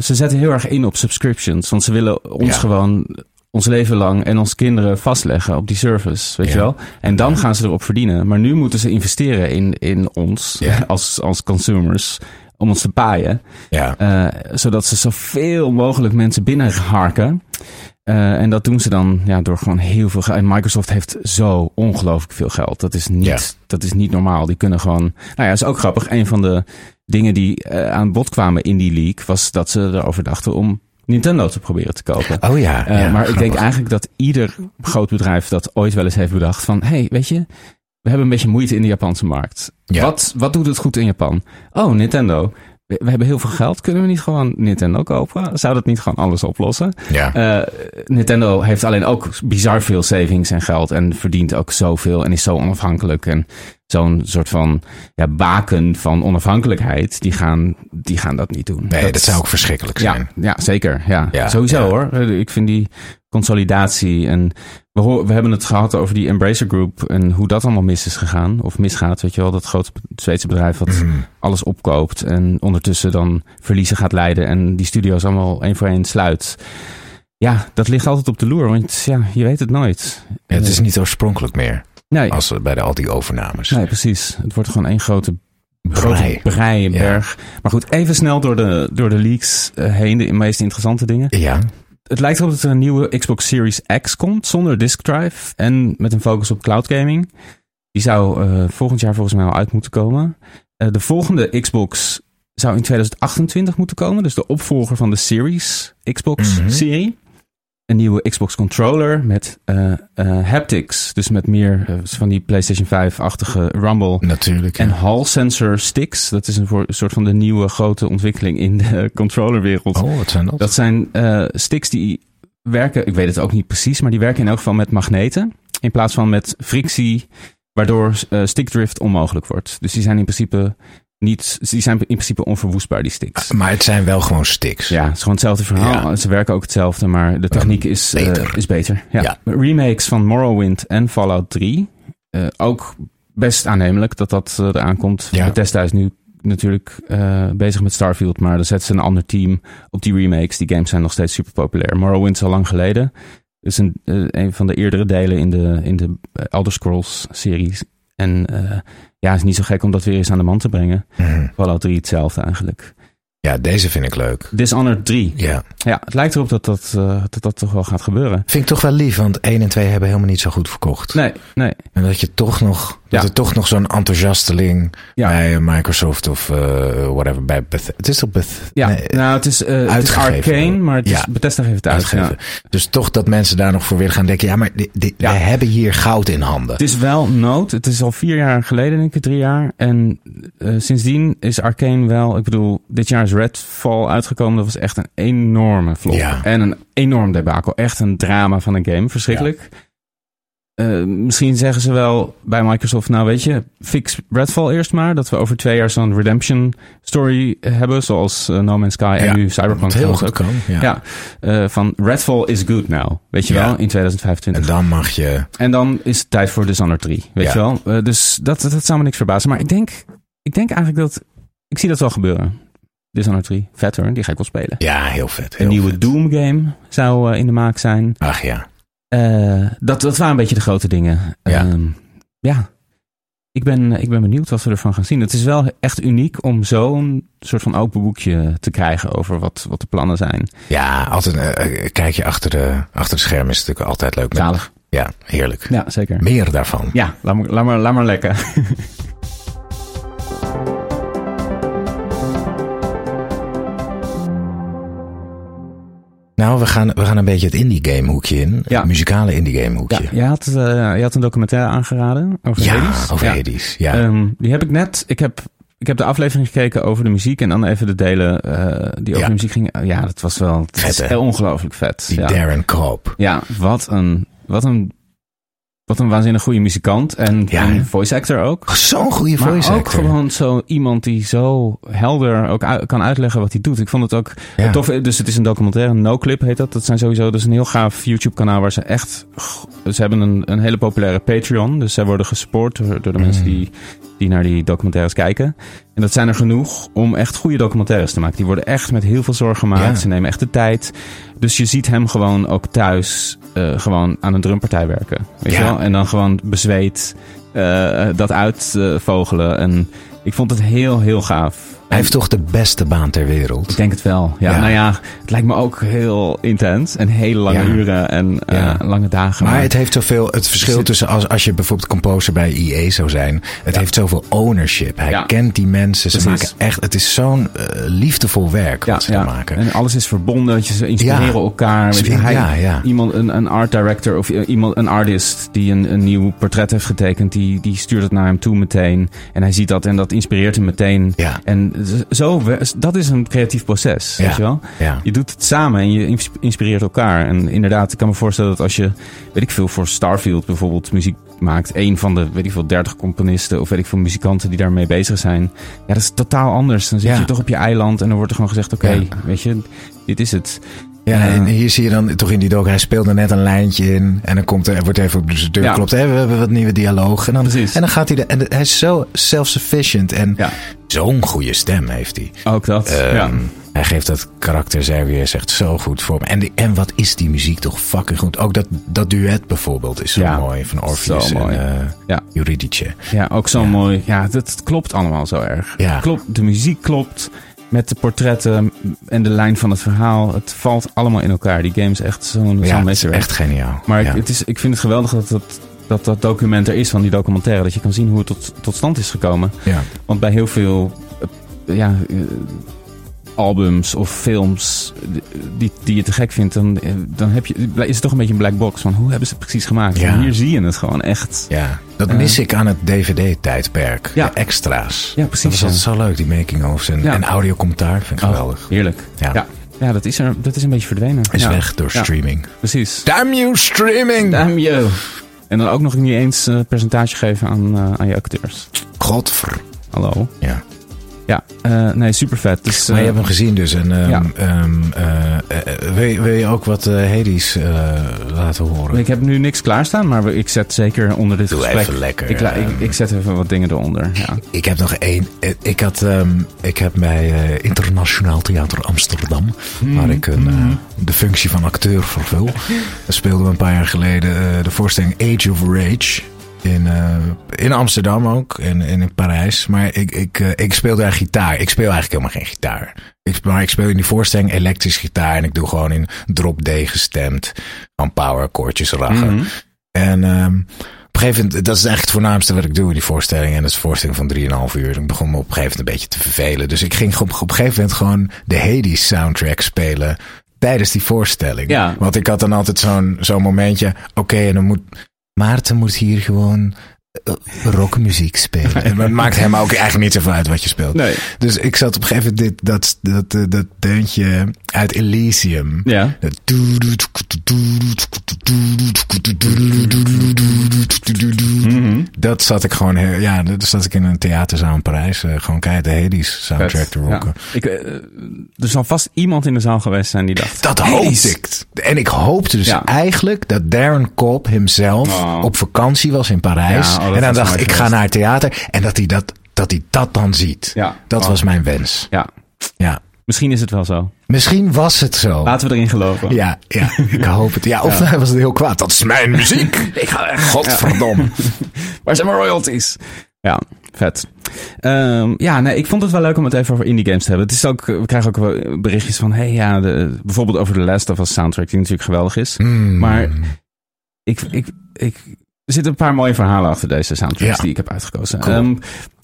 ze zetten heel erg in op subscriptions. Want ze willen ons ja. gewoon ons leven lang en onze kinderen vastleggen op die service, weet ja. je wel? En dan gaan ze erop verdienen. Maar nu moeten ze investeren in, in ons als, als consumers om ons te paaien. Ja. Uh, zodat ze zoveel mogelijk mensen binnenharken. Uh, en dat doen ze dan ja, door gewoon heel veel geld. En Microsoft heeft zo ongelooflijk veel geld. Dat is niet, ja. dat is niet normaal. Die kunnen gewoon. Nou ja, is ook grappig. Een van de dingen die uh, aan bod kwamen in die leak was dat ze erover dachten om Nintendo te proberen te kopen. Oh ja. Uh, ja maar grappig. ik denk eigenlijk dat ieder groot bedrijf dat ooit wel eens heeft bedacht van, hey, weet je, we hebben een beetje moeite in de Japanse markt. Ja. Wat, wat doet het goed in Japan? Oh, Nintendo. We, we hebben heel veel geld. Kunnen we niet gewoon Nintendo kopen? Zou dat niet gewoon alles oplossen? Ja. Uh, Nintendo heeft alleen ook bizar veel savings en geld. En verdient ook zoveel. En is zo onafhankelijk. En zo'n soort van ja, baken van onafhankelijkheid. Die gaan, die gaan dat niet doen. Nee, dat, dat zou ook verschrikkelijk zijn. Ja, ja zeker. Ja. Ja, Sowieso ja. hoor. Ik vind die consolidatie en we, hoor, we hebben het gehad over die Embracer Group en hoe dat allemaal mis is gegaan. Of misgaat, weet je wel. Dat grote Zweedse bedrijf wat Mhm. alles opkoopt en ondertussen dan verliezen gaat leiden en die studio's allemaal één voor één sluit. Ja, dat ligt altijd op de loer, want ja, je weet het nooit. Het is niet oorspronkelijk meer. Nee, Als bij de, al die overnames. nee precies. Het wordt gewoon één grote Brei. grote brei, berg. Maar goed, even snel door de, door de leaks eh, heen, de meest interessante dingen. Ja. Het lijkt erop dat er een nieuwe Xbox Series X komt zonder disk drive en met een focus op cloud gaming. Die zou uh, volgend jaar volgens mij al uit moeten komen. Uh, de volgende Xbox zou in 2028 moeten komen, dus de opvolger van de Series Xbox Mhm. serie. Een nieuwe Xbox controller met uh, haptics, dus met meer van die PlayStation 5-achtige rumble Natuurlijk. en hall sensor sticks. Dat is een, voor, een soort van de nieuwe grote ontwikkeling in de controllerwereld. Oh, wat zijn dat? Dat zijn sticks die werken, ik weet het ook niet precies, maar die werken in elk geval met magneten. In plaats van met frictie, waardoor stickdrift onmogelijk wordt. Dus die zijn in principe niet, die zijn in principe onverwoestbaar, die sticks. Maar het zijn wel gewoon sticks. Ja, het is gewoon hetzelfde verhaal. Ja. Ze werken ook hetzelfde, maar de techniek um, is beter. Uh, is beter. Ja. ja. Remakes van Morrowind en Fallout 3. Uh, ook best aannemelijk dat dat uh, eraan komt. Ja. Bethesda is nu natuurlijk bezig met Starfield, maar dan zetten ze een ander team op die remakes. Die games zijn nog steeds super populair. Morrowind is al lang geleden. Het is een, een van de eerdere delen in de, in de Elder Scrolls series. En uh, ja, het is niet zo gek om dat weer eens aan de man te brengen. Mm. Fallout 3 hetzelfde eigenlijk. Ja, deze vind ik leuk. Dishonored 3. Ja. Ja, het lijkt erop dat dat, uh, dat dat toch wel gaat gebeuren. Vind ik toch wel lief, want 1 en 2 hebben helemaal niet zo goed verkocht. Nee, nee. En dat je toch nog, ja. dat er toch nog zo'n enthousiasteling ja. bij Microsoft of uh, whatever, bij Beth. Het is toch Beth? Ja, nee, nou het is, uh, het is Arcane, maar het is, ja. Bethesda heeft het uitgegeven. Dus toch dat mensen daar nog voor willen gaan denken, ja, maar die, wij hebben hier goud in handen. Het is wel nood. Het is al vier jaar geleden, denk ik, drie jaar. En sindsdien is Arcane wel, ik bedoel, dit jaar is Redfall uitgekomen. Dat was echt een enorme flop. En een enorm debakel. Echt een drama van een game. Verschrikkelijk. Uh, misschien zeggen ze wel bij Microsoft, nou weet je, fix Redfall eerst maar. Dat we over twee jaar zo'n redemption story hebben. Zoals uh, No Man's Sky ja, en nu Cyberpunk. Heel goed kan, ja. ja uh, van Redfall is good now. Weet je ja. wel, in 2025. En dan mag je... En dan is het tijd voor Dishonored 3. Weet je wel. dus dat, dat, dat zou me niks verbazen. Maar ik denk, ik denk eigenlijk dat... Ik zie dat wel gebeuren. Dishonored 3. Vet hoor, die ga ik wel spelen. Ja, heel vet. Heel een nieuwe vet. Doom game zou in de maak zijn. Ach ja. Uh, dat, dat waren een beetje de grote dingen. Ja. Um, ja. Ik ben, ik ben benieuwd wat we ervan gaan zien. Het is wel echt uniek om zo'n soort van open boekje te krijgen over wat, wat de plannen zijn. Ja, altijd uh, kijk je achter de, achter de scherm is natuurlijk altijd leuk. Zalig. Ja, heerlijk. Ja, zeker. Meer daarvan. Ja, laat maar, laat maar, laat maar lekker. Nou, we gaan, we gaan een beetje het indie game hoekje in. Ja. Het muzikale indie game hoekje. Ja, je had, uh, je had een documentaire aangeraden over ja, Hades. over ja. Hades. Ja. Um, die heb ik net, ik heb ik heb de aflevering gekeken over de muziek en dan even de delen eh, die over Ja. de muziek gingen. Ja, dat was wel het Vet, hè? ongelooflijk vet. Die. Darren Cobb. ja, wat een, wat een, wat een waanzinnig goede muzikant en, Ja, en voice actor ook. Zo'n goede Maar voice ook actor. gewoon zo iemand die zo helder ook uit- kan uitleggen wat hij doet. Ik vond het ook Ja. tof. Dus het is een documentaire, No Clip heet dat. Dat zijn sowieso, dat is een heel gaaf YouTube kanaal waar ze echt, ze hebben een, een hele populaire Patreon. Dus zij worden gesupport door, door de mensen Mm. die, die naar die documentaires kijken. En dat zijn er genoeg om echt goede documentaires te maken. Die worden echt met heel veel zorg gemaakt. Ja. Ze nemen echt de tijd. Dus je ziet hem gewoon ook thuis eh, gewoon aan een drumpartij werken. Weet Ja. je wel? En dan gewoon bezweet eh, dat uitvogelen. en ik vond het heel, heel gaaf. Hij heeft toch de beste baan ter wereld. Ik denk het wel. Ja, Ja. nou ja, het lijkt me ook heel intens. En hele lange Ja. uren en eh, lange dagen. Maar het heeft zoveel, het verschil tussen als, als je bijvoorbeeld composer bij EA zou zijn. Het heeft zoveel ownership. Hij kent die mensen. Ze Precies. maken echt, het is zo'n eh, liefdevol werk wat ze daar maken. En alles is verbonden. Ze inspireren elkaar. Weet je, Ja, hij. Iemand, een, een art director of i- iemand, een artist die een, een nieuw portret heeft getekend, die, die stuurt het naar hem toe meteen. En hij ziet dat en dat inspireert hem meteen. Ja. En zo, dat is een creatief proces. Ja. Weet je wel? Ja. Je doet het samen en je ins- inspireert elkaar. En inderdaad, ik kan me voorstellen dat als je, weet ik veel, voor Starfield bijvoorbeeld muziek maakt. Een van de, weet ik veel, 30 componisten of weet ik veel, muzikanten die daarmee bezig zijn. Ja, dat is totaal anders. Dan zit Ja. je toch op je eiland en dan wordt er gewoon gezegd, oké, weet je, dit is het. Ja, en hier zie je dan toch in die doc, hij speelde net een lijntje in. En dan komt er, er wordt even op zijn deur Ja. geklopt. Hé, we hebben wat nieuwe dialoog. En dan, Precies. en dan gaat hij, de, en hij is zo self-sufficient. En Ja. zo'n goede stem heeft hij. Ook dat. Ehm, ja. Hij geeft dat karakter Xavier zegt zo goed voor me. En, die, en wat is die muziek toch fucking goed. Ook dat, dat duet bijvoorbeeld is zo Ja, mooi. Van Orpheus zo mooi. en eh Ja. Eurydice. ja, ook zo Ja. mooi. Ja, dat klopt allemaal zo erg. Ja. Klopt, de muziek klopt. Met de portretten en de lijn van het verhaal. Het valt allemaal in elkaar. Die game is echt zo'n Ja, het is meesterwerk. echt geniaal. Maar ja. ik, het is, ik vind het geweldig dat dat, dat dat document er is van die documentaire. Dat je kan zien hoe het tot, tot stand is gekomen. ja. Want bij heel veel eh, ja, eh, albums of films die, die je te gek vindt, dan, dan heb je, is het toch een beetje een black box van hoe hebben ze het precies gemaakt. Ja. Hier zie je het gewoon echt. Ja, dat Eh. mis ik aan het DVD-tijdperk. Ja. De extra's. Ja, precies, Dat is altijd ja. zo leuk, die making-ofs en, en audiocommentaar. Vind ik Oh, geweldig. heerlijk. Ja. Ja. Dat, is er, dat is een beetje verdwenen. Is ja. weg door Ja. streaming. Precies. Damn you, streaming! Damn you. En dan ook nog niet eens eh percentage geven aan, eh, aan je acteurs. Godver. Hallo. Ja. Ja, eh, nee, super vet. Dus, Maar je eh, hebt hem gezien dus. En, ehm, Ja. ehm, eh, wil, je, wil je ook wat Hades laten horen? Ik heb nu niks klaarstaan, maar ik zet zeker onder dit Doe gesprek... even lekker, Ik, ehm. ik zet even wat dingen eronder, ja. Ik heb nog één. Ik, had, ik heb bij Internationaal Theater Amsterdam, waar ik een, eh, de functie van acteur vervul. Daar speelden we een paar jaar geleden de voorstelling Age of Rage. In, eh, in Amsterdam ook en, en in Parijs. Maar ik, ik, eh, ik speelde daar gitaar. Ik speel eigenlijk helemaal geen gitaar. Ik, maar ik speel in die voorstelling elektrisch gitaar. En ik doe gewoon in drop D gestemd. Gewoon power akkoordjes rachen. Mhm. En ehm, op een gegeven moment, dat is eigenlijk het voornaamste wat ik doe in die voorstelling. En dat is een voorstelling van 3,5 uur. Ik begon me op een gegeven moment een beetje te vervelen. Dus ik ging op, op een gegeven moment gewoon de Hades soundtrack spelen. Tijdens die voorstelling. Ja. Want ik had dan altijd zo'n zo'n momentje. Oké, en dan moet. Maarten moet hier gewoon eh, rockmuziek spelen. En het maakt hem ook eigenlijk niet zoveel uit wat je speelt. Nee. Dus ik zat op een gegeven moment dit, dat, dat, dat, dat deuntje uit Elysium. Ja. Dat Mhm. Dat zat ik gewoon, heel- ja, dat zat ik in een theaterzaal in Parijs. eh, gewoon keihard de Hades soundtrack Vet. te rocken. Ja. Ik, eh, er zal vast iemand in de zaal geweest zijn die dacht... Dat hoopte ik. En ik hoopte dus Ja. eigenlijk dat Darren Cobb himself Oh. op vakantie was in Parijs. Ja, oh, en dan dacht ik, ga naar het theater. En dat hij dat, dat, hij dat dan ziet. Ja. Dat Oh. was mijn wens. Ja. Ja. Misschien is het wel zo. Misschien was het zo. Laten we erin geloven. Ja, ja, ik hoop het. Ja, of hij was het heel kwaad. Dat is mijn muziek. Ik ga echt. Godverdomme. Waar zijn mijn royalties? Ja, vet. Ehm, ja, nee, ik vond het wel leuk om het even over indie games te hebben. Het is ook, we krijgen ook berichtjes van, hey, ja, de, bijvoorbeeld over de Last of Us soundtrack, die natuurlijk geweldig is. Hmm. Maar ik, ik, ik, er zitten een paar mooie verhalen achter deze soundtracks Ja. die ik heb uitgekozen. Cool. Ehm,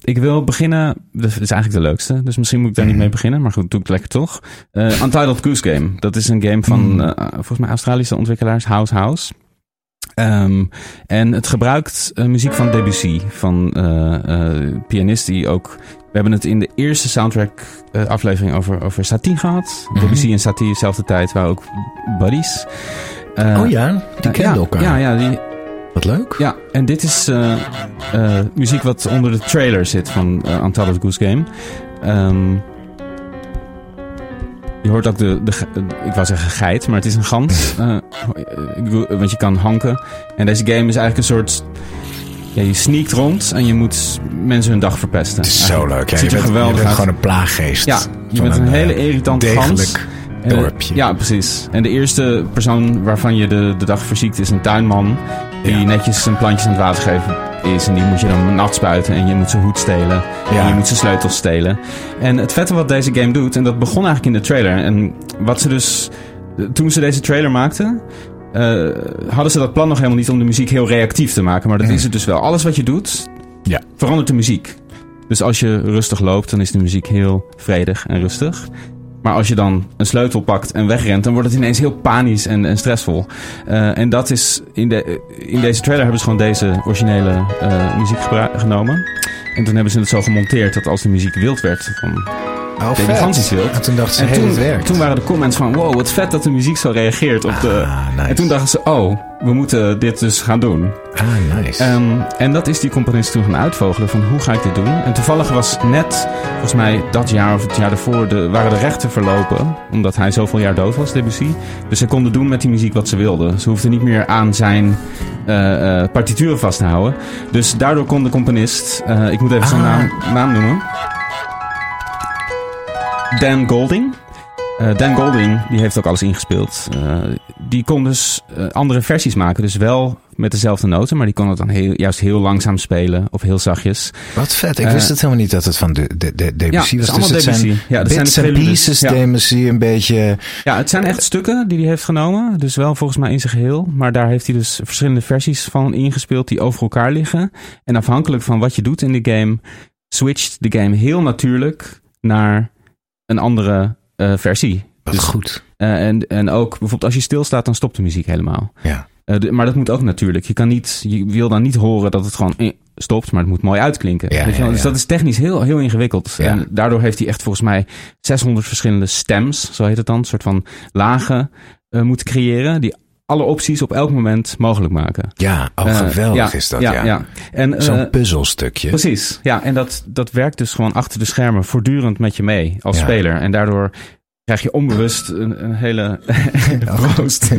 ik wil beginnen, dit is eigenlijk de leukste, dus misschien moet ik daar niet Mhm. mee beginnen, maar goed, doe ik het lekker toch. Eh, Untitled Goose Game, dat is een game van, Mhm. eh, volgens mij Australische ontwikkelaars, House House. Ehm, en het gebruikt eh, muziek van Debussy, van pianist die ook... We hebben het in de eerste soundtrack eh, aflevering over, over Satie gehad. Mhm. Debussy en Satie dezelfde tijd waren ook buddies. Oh ja, die kenden ja, elkaar. Ja, ja, die, Wat leuk. ja, en dit is eh, eh, muziek wat onder de trailer zit van uh, Untitled Goose Game. Ehm, je hoort ook de, de, ik wou zeggen geit, maar het is een gans. Bedoel, want je kan hanken. En deze game is eigenlijk een soort... Ja, je sneakt rond en je moet mensen hun dag verpesten. Het is zo leuk. Ja, je er bent, je geweldig bent uit. gewoon een plaaggeest. Ja, je bent een, hele irritante gans. Eh, dorpje. Ja, precies. En de eerste persoon waarvan je de, de dag verziekt is een tuinman. Die Ja. netjes zijn plantjes aan het water geven is. En die moet je dan nat spuiten. En je moet zijn hoed stelen. Ja. En je moet zijn sleutels stelen. En het vette wat deze game doet. En dat begon eigenlijk in de trailer. En wat ze dus... Toen ze deze trailer maakten... eh, hadden ze dat plan nog helemaal niet om de muziek heel reactief te maken. Maar dat Mm. is het dus wel. Alles wat je doet, Ja. verandert de muziek. Dus als je rustig loopt, dan is de muziek heel vredig en rustig. Maar als je dan een sleutel pakt en wegrent, dan wordt het ineens heel panisch en, en stressvol. Eh, en dat is in, de, in deze trailer hebben ze gewoon deze originele eh, muziek genomen. En toen hebben ze het zo gemonteerd dat als de muziek wild werd, van Oh, de wild. En toen dachten ze, En hey, toen, het werkt. toen waren de comments van, wow, wat vet dat de muziek zo reageert op de... Ah, nice. En toen dachten ze, oh, we moeten dit dus gaan doen. Ah, nice. Ehm, en dat is die componist toen gaan uitvogelen van hoe ga ik dit doen. En toevallig was net, volgens mij dat jaar of het jaar daarvoor, de, waren de rechten verlopen. Omdat hij zoveel jaar dood was, Debussy. Dus ze konden doen met die muziek wat ze wilden. Ze hoefden niet meer aan zijn eh, eh, partituren vast te houden. Dus daardoor kon de componist, eh, ik moet even zijn Ah. naam, naam noemen. Dan Golding. Eh, Dan Golding, die heeft ook alles ingespeeld. Eh, die kon dus eh, andere versies maken. Dus wel met dezelfde noten, maar die kon het dan heel, juist heel langzaam spelen of heel zachtjes. Wat vet. Ik wist het helemaal niet dat het van de, de, de Debussy Ja, het was. is dus het zijn Debussy. Ja, dat zijn bits preludes. pieces Ja. Debussy een beetje... Ja, het zijn echt stukken die hij heeft genomen. Dus wel volgens mij in zijn geheel. Maar daar heeft hij dus verschillende versies van ingespeeld die over elkaar liggen. En afhankelijk van wat je doet in de game, switcht de game heel natuurlijk naar een andere eh, versie. Wat Dus, goed. eh, en, en ook bijvoorbeeld als je stilstaat, dan stopt de muziek helemaal. Ja. Eh, de- maar dat moet ook natuurlijk. Je, kan niet, je wil dan niet horen dat het gewoon eh, stopt, maar het moet mooi uitklinken. Ja, Dus dat is technisch heel, heel ingewikkeld. En daardoor heeft hij echt volgens mij 600 verschillende stems, zo heet het dan, een soort van lagen moeten creëren, die alle opties op elk moment mogelijk maken. Ja, oh, Eh, geweldig ja, is dat, ja. ja. ja. En, eh, Zo'n puzzelstukje. Precies, ja. En dat, dat werkt dus gewoon achter de schermen voortdurend met je mee als Ja. speler. En daardoor krijg je onbewust een, een hele... Proost.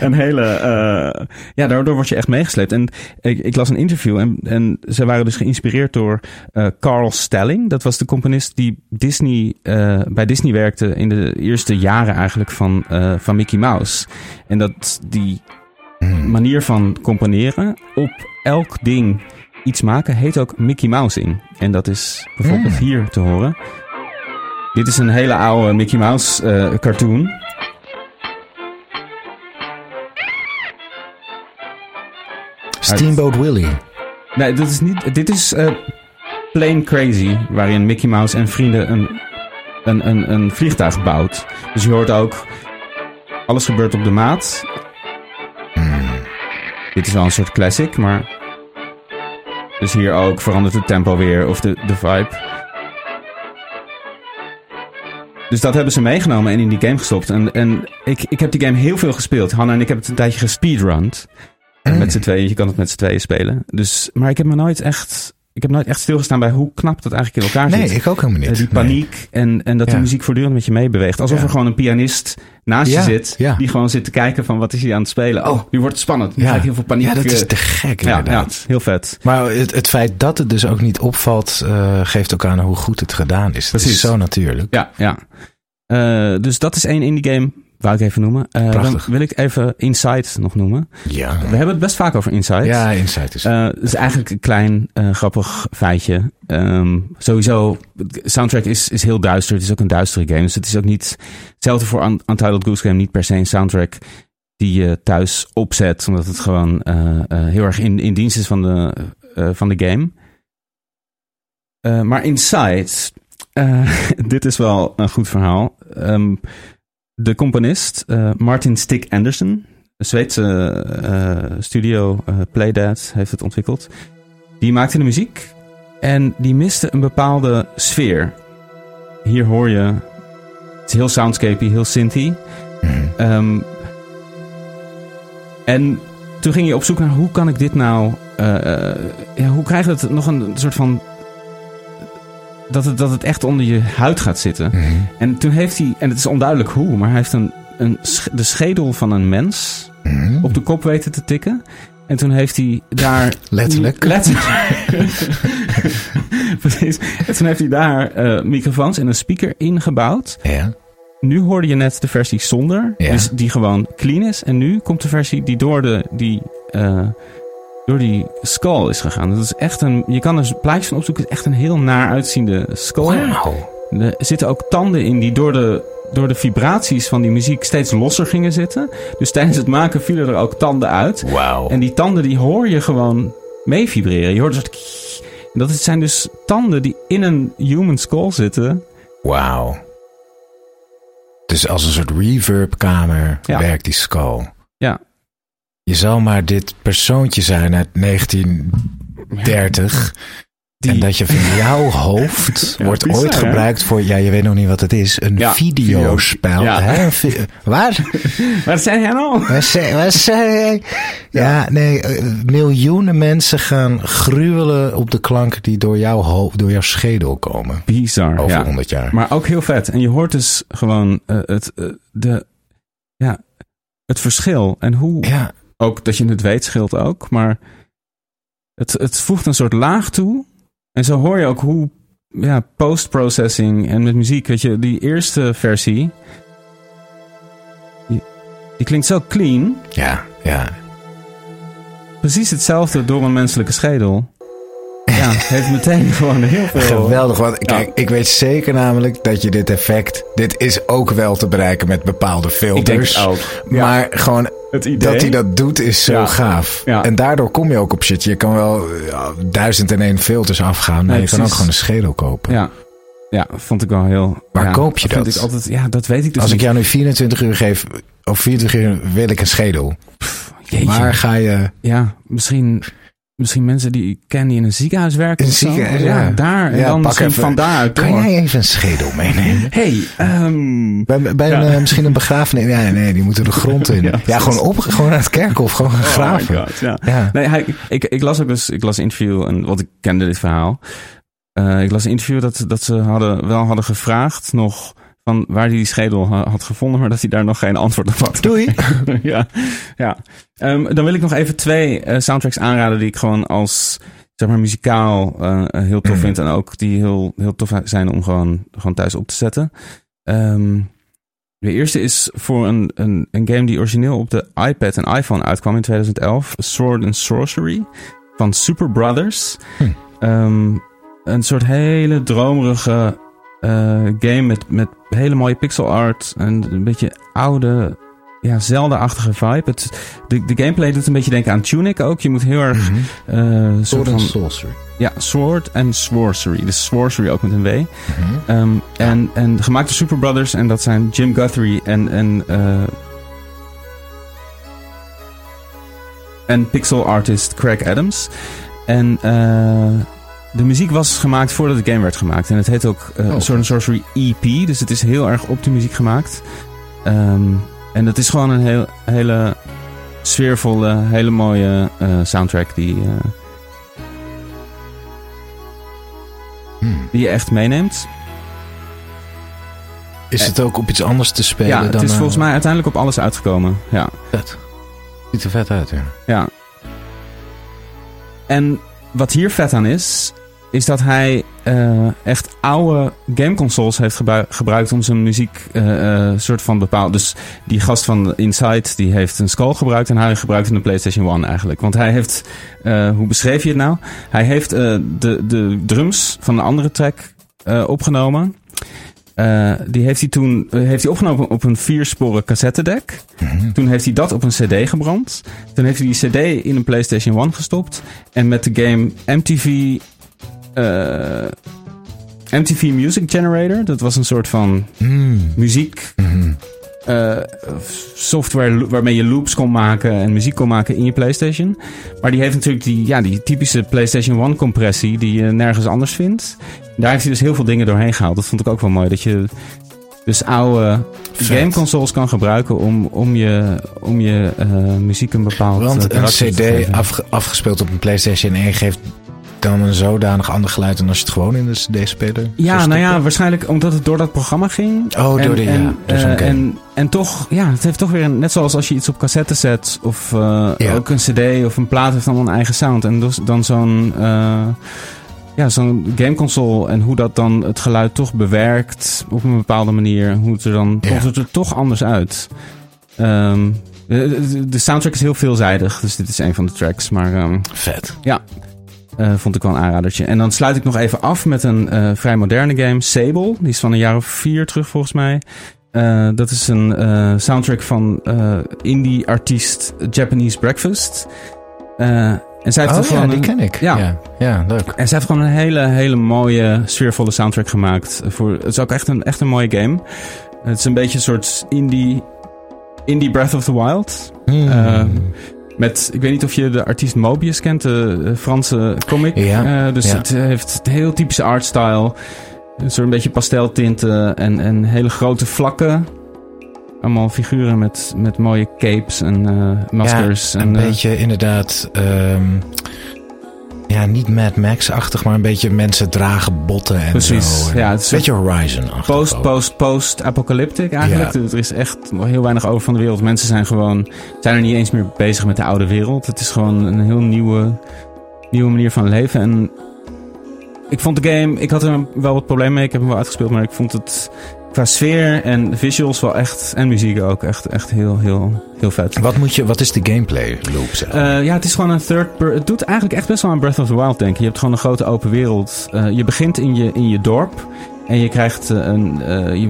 een hele... eh, ja, daardoor word je echt meegesleept. En ik, ik las een interview en, en ze waren dus geïnspireerd door eh, Carl Stelling. Dat was de componist die Disney, eh, bij Disney werkte in de eerste jaren eigenlijk van, van Mickey Mouse. En dat die Hmm. manier van componeren op elk ding iets maken heet ook Mickey Mousing. En dat is bijvoorbeeld Hmm. hier te horen. Dit is een hele oude Mickey Mouse eh, cartoon. Steamboat Willie. Nee, dit is niet. Dit is eh Plain Crazy, waarin Mickey Mouse en vrienden een, een, een, een vliegtuig bouwt. Dus je hoort ook. Alles gebeurt op de maat. Hmm. Dit is wel een soort classic, maar. Dus hier ook verandert het tempo weer of de, de vibe. Dus dat hebben ze meegenomen en in die game gestopt. En, en ik, ik heb die game heel veel gespeeld. Hanna en ik hebben het een tijdje gespeedrund. Hmm. Met z'n tweeën, je kan het met z'n tweeën spelen. Dus, maar ik heb me nooit echt. Ik heb nooit echt stilgestaan bij hoe knap dat eigenlijk in elkaar Nee, zit. ik ook helemaal Eh, niet. die Nee. paniek en, en dat Ja. de muziek voortdurend met je meebeweegt. Alsof Ja. er gewoon een pianist naast Ja, je zit. Die gewoon zit te kijken van wat is hij aan het spelen. Oh, nu wordt het spannend. Nu Ja. ik heel veel paniek. Ja, dat is eh, te gek inderdaad. heel vet. Maar het, het feit dat het dus ook niet opvalt, eh, geeft ook aan hoe goed het gedaan is. Het is zo natuurlijk. Ja, ja. Eh, dus dat is één indie game, wou ik even noemen. Eh, dan wil ik even Inside nog noemen. Ja, We hebben het best vaak over Inside. ja Insight is... Eh, het is eigenlijk een klein eh, grappig feitje. Ehm, sowieso, soundtrack is, is heel duister. Het is ook een duistere game. Dus het is ook niet hetzelfde voor Un- Untitled Goose Game. Niet per se een soundtrack die je thuis opzet. Omdat het gewoon eh, eh, heel erg in, in dienst is van de, eh, van de game. Eh, maar Inside, eh, dit is wel een goed verhaal. Ehm, de componist, eh, Martin Stick Anderson, een Zweedse eh, studio, eh, Playdad, heeft het ontwikkeld. Die maakte de muziek en die miste een bepaalde sfeer. Hier hoor je, het is heel soundscapey, heel synthy. Mhm. Ehm, en toen ging je op zoek naar hoe kan ik dit nou, ja, hoe krijg je het nog een soort van, dat het, dat het echt onder je huid gaat zitten. Mhm. En toen heeft hij, en het is onduidelijk hoe, maar hij heeft een, een, de schedel van een mens Mhm. op de kop weten te tikken. En toen heeft hij daar... Letterlijk. Letterlijk. Precies. En toen heeft hij daar eh, microfoons en een speaker ingebouwd. Ja. Nu hoorde je net de versie zonder, Ja. dus die gewoon clean is. En nu komt de versie die door, de, die, eh, door die skull is gegaan. Dat is echt een, je kan er plaatjes van opzoeken, het is echt een heel naar uitziende skull. Wauw. Er zitten ook tanden in die door de, door de vibraties van die muziek steeds losser gingen zitten. Dus tijdens het maken vielen er ook tanden uit. Wauw. En die tanden die hoor je gewoon mee vibreren. Je hoort een soort... En dat zijn dus tanden die in een human skull zitten. Wauw. Dus als een soort reverbkamer Ja. werkt die skull. Ja. Je zal maar dit persoontje zijn uit 1930. Die, En dat je van jouw hoofd Ja, wordt bizar, ooit hè? gebruikt voor, ja, je weet nog niet wat het is, een Ja, videospel. video. Ja. Hè? Vi- Waar? Wat zei hij nou? Waar zei, hij? Ja, nee, eh, miljoenen mensen gaan gruwelen op de klanken die door jouw hoofd, door jouw schedel komen. Bizar, Over ja. 100 jaar. Maar ook heel vet. En je hoort dus gewoon eh, het, eh, de, ja, het verschil. En hoe, ja, ook dat je het weet scheelt ook. Maar het, het voegt een soort laag toe. En zo hoor je ook hoe ja, post-processing en met muziek, weet je, die eerste versie, die, die klinkt zo clean. ja, ja. Precies hetzelfde door een menselijke schedel. Ja, heeft meteen gewoon heel veel... Geweldig, want kijk, ik weet zeker namelijk dat je dit effect, dit is ook wel te bereiken met bepaalde Ik denk filters. ook. Ja, Maar gewoon het idee. dat hij dat doet is zo Ja. gaaf. Ja. En daardoor kom je ook op shit. Je kan wel ja, duizend en één filters afgaan, maar Nee, je kan ook gewoon een schedel kopen. Ja, ja, vond ik wel heel... Waar ja, koop je dat? Ik altijd, ja, dat weet ik dus Als ik jou nu 24 uur geef, of 24 uur wil ik een schedel. Jeetje. Waar ga je... Ja, misschien, misschien mensen die ik ken die in een ziekenhuis werken. In ziekenhuis, ja. daar. En Ja, dan misschien even- van daaruit Kan door. jij even een schedel meenemen? Hey, ehm, Bij, bij een, Ja. eh, misschien een begrafenis. Ja, nee, die moeten de grond in. Ja, gewoon op, gewoon naar het kerkhof, gewoon gaan graven. Oh my god, ja. Nee, hij, ik, ik las ook dus, ik las een interview, en, want ik kende dit verhaal. Eh, ik las een interview dat, dat ze hadden, wel hadden gevraagd nog van waar hij die schedel ha- had gevonden, maar dat hij daar nog geen antwoord op had. Doei. ja, ja. Ehm, dan wil ik nog even twee eh, soundtracks aanraden die ik gewoon als zeg maar muzikaal eh, heel tof vind en ook die heel, heel tof zijn om gewoon, gewoon thuis op te zetten. Ehm, de eerste is voor een, een, een game die origineel op de iPad en iPhone uitkwam in 2011, Sword and Sorcery van Super Brothers. Hm. Ehm, een soort hele dromerige game met, met hele mooie pixel art en een beetje oude, ja, Zelda-achtige vibe. Het, de, de gameplay doet een beetje denken aan Tunic ook. Je moet heel erg... Eh, soort van, sorcery. ja, Sword en Sorcery. Dus Sorcery ook met een W. Ehm, en, en gemaakt door Super Brothers. En dat zijn Jim Guthrie en... en eh, en pixel artist Craig Adams. En eh, de muziek was gemaakt voordat de game werd gemaakt. En het heet ook eh Oh. Sword Sorcery EP. Dus het is heel erg op de muziek gemaakt. Ehm, en het is gewoon een heel, hele sfeervolle, hele mooie eh, soundtrack die, eh, Hmm. die je echt meeneemt. Is het ook op iets anders te spelen Ja, dan... het is volgens mij uiteindelijk op alles uitgekomen. Ja, Vet. Ziet er vet uit, ja. ja. En wat hier vet aan is, is dat hij eh, echt oude gameconsoles heeft gebru- gebruikt om zijn muziek eh, eh, soort van bepaald. Dus die gast van Inside, die heeft een Skull gebruikt en hij gebruikte een PlayStation 1 eigenlijk. Want hij heeft, hoe beschreef je het nou? Hij heeft de, de drums van een andere track opgenomen. Die heeft hij toen heeft hij opgenomen op een viersporen cassettedek. Mhm. Toen heeft hij dat op een CD gebrand. Toen heeft hij die CD in een PlayStation 1 gestopt. En met de game MTV. Eh, MTV Music Generator. Dat was een soort van Hmm. muziek. Mhm. eh, software waarmee je loops kon maken en muziek kon maken in je PlayStation. Maar die heeft natuurlijk die, ja, die typische PlayStation 1 compressie die je nergens anders vindt. Daar heeft hij dus heel veel dingen doorheen gehaald. Dat vond ik ook wel mooi. Dat je dus oude gameconsoles kan gebruiken om, om je, om je eh, muziek een bepaald Want een CD afge- afgespeeld op een PlayStation 1 geeft dan een zodanig ander geluid dan als je het gewoon in de CD-speler. Ja, nou ja, waarschijnlijk omdat het door dat programma ging. Oh, door de- ja, en, door zo'n eh, game. en, en toch, ja, het heeft toch weer, een, net zoals als je iets op cassette zet of eh, Ja. ook een cd of een plaat heeft allemaal een eigen sound. En dus, dan zo'n, eh, ja, zo'n gameconsole en hoe dat dan het geluid toch bewerkt op een bepaalde manier. Hoe het er dan, Ja. komt het er toch anders uit. Ehm, de, de soundtrack is heel veelzijdig, dus dit is een van de tracks. Maar ehm, Vet. ja, eh, vond ik wel een aanradertje. En dan sluit ik nog even af met een eh, vrij moderne game, Sable. Die is van een jaar of vier terug volgens mij. Eh, dat is een soundtrack van eh, indie-artiest Japanese Breakfast. En zij heeft Oh er ja, gewoon die een- ken ik. Ja. Ja, ja leuk. en zij heeft gewoon een hele, hele mooie, sfeervolle soundtrack gemaakt. Voor, het is ook echt een, echt een mooie game. Het is een beetje een soort indie, indie Breath of the Wild. Hmm. Met, ik weet niet of je de artiest Mobius kent, de, Franse comic. Ja, Eh, dus ja. het heeft een heel typische artstyle. Een soort een beetje pasteltinten en, en hele grote vlakken. Allemaal figuren met, met mooie capes en eh, maskers. Ja, en, een eh, beetje inderdaad... ehm, ja, niet Mad Max-achtig, maar een beetje mensen dragen botten en Precies, zo. En ja, het is een beetje Horizon-achtig. Post, ook. post, post apocalyptic eigenlijk. Ja. Er is echt heel weinig over van de wereld. Mensen zijn gewoon zijn er niet eens meer bezig met de oude wereld. Het is gewoon een heel nieuwe, nieuwe manier van leven. En ik vond de game, ik had er wel wat problemen mee. Ik heb hem wel uitgespeeld, maar ik vond het qua sfeer en visuals wel echt, en muziek ook, echt, echt heel, heel, heel vet. Wat, moet je, wat is de gameplay loop zelf? Eh, ja, het is gewoon een third per Het doet eigenlijk echt best wel aan Breath of the Wild denken. Je hebt gewoon een grote open wereld. Eh, je begint in je, in je dorp. En je krijgt eh, een, eh, je,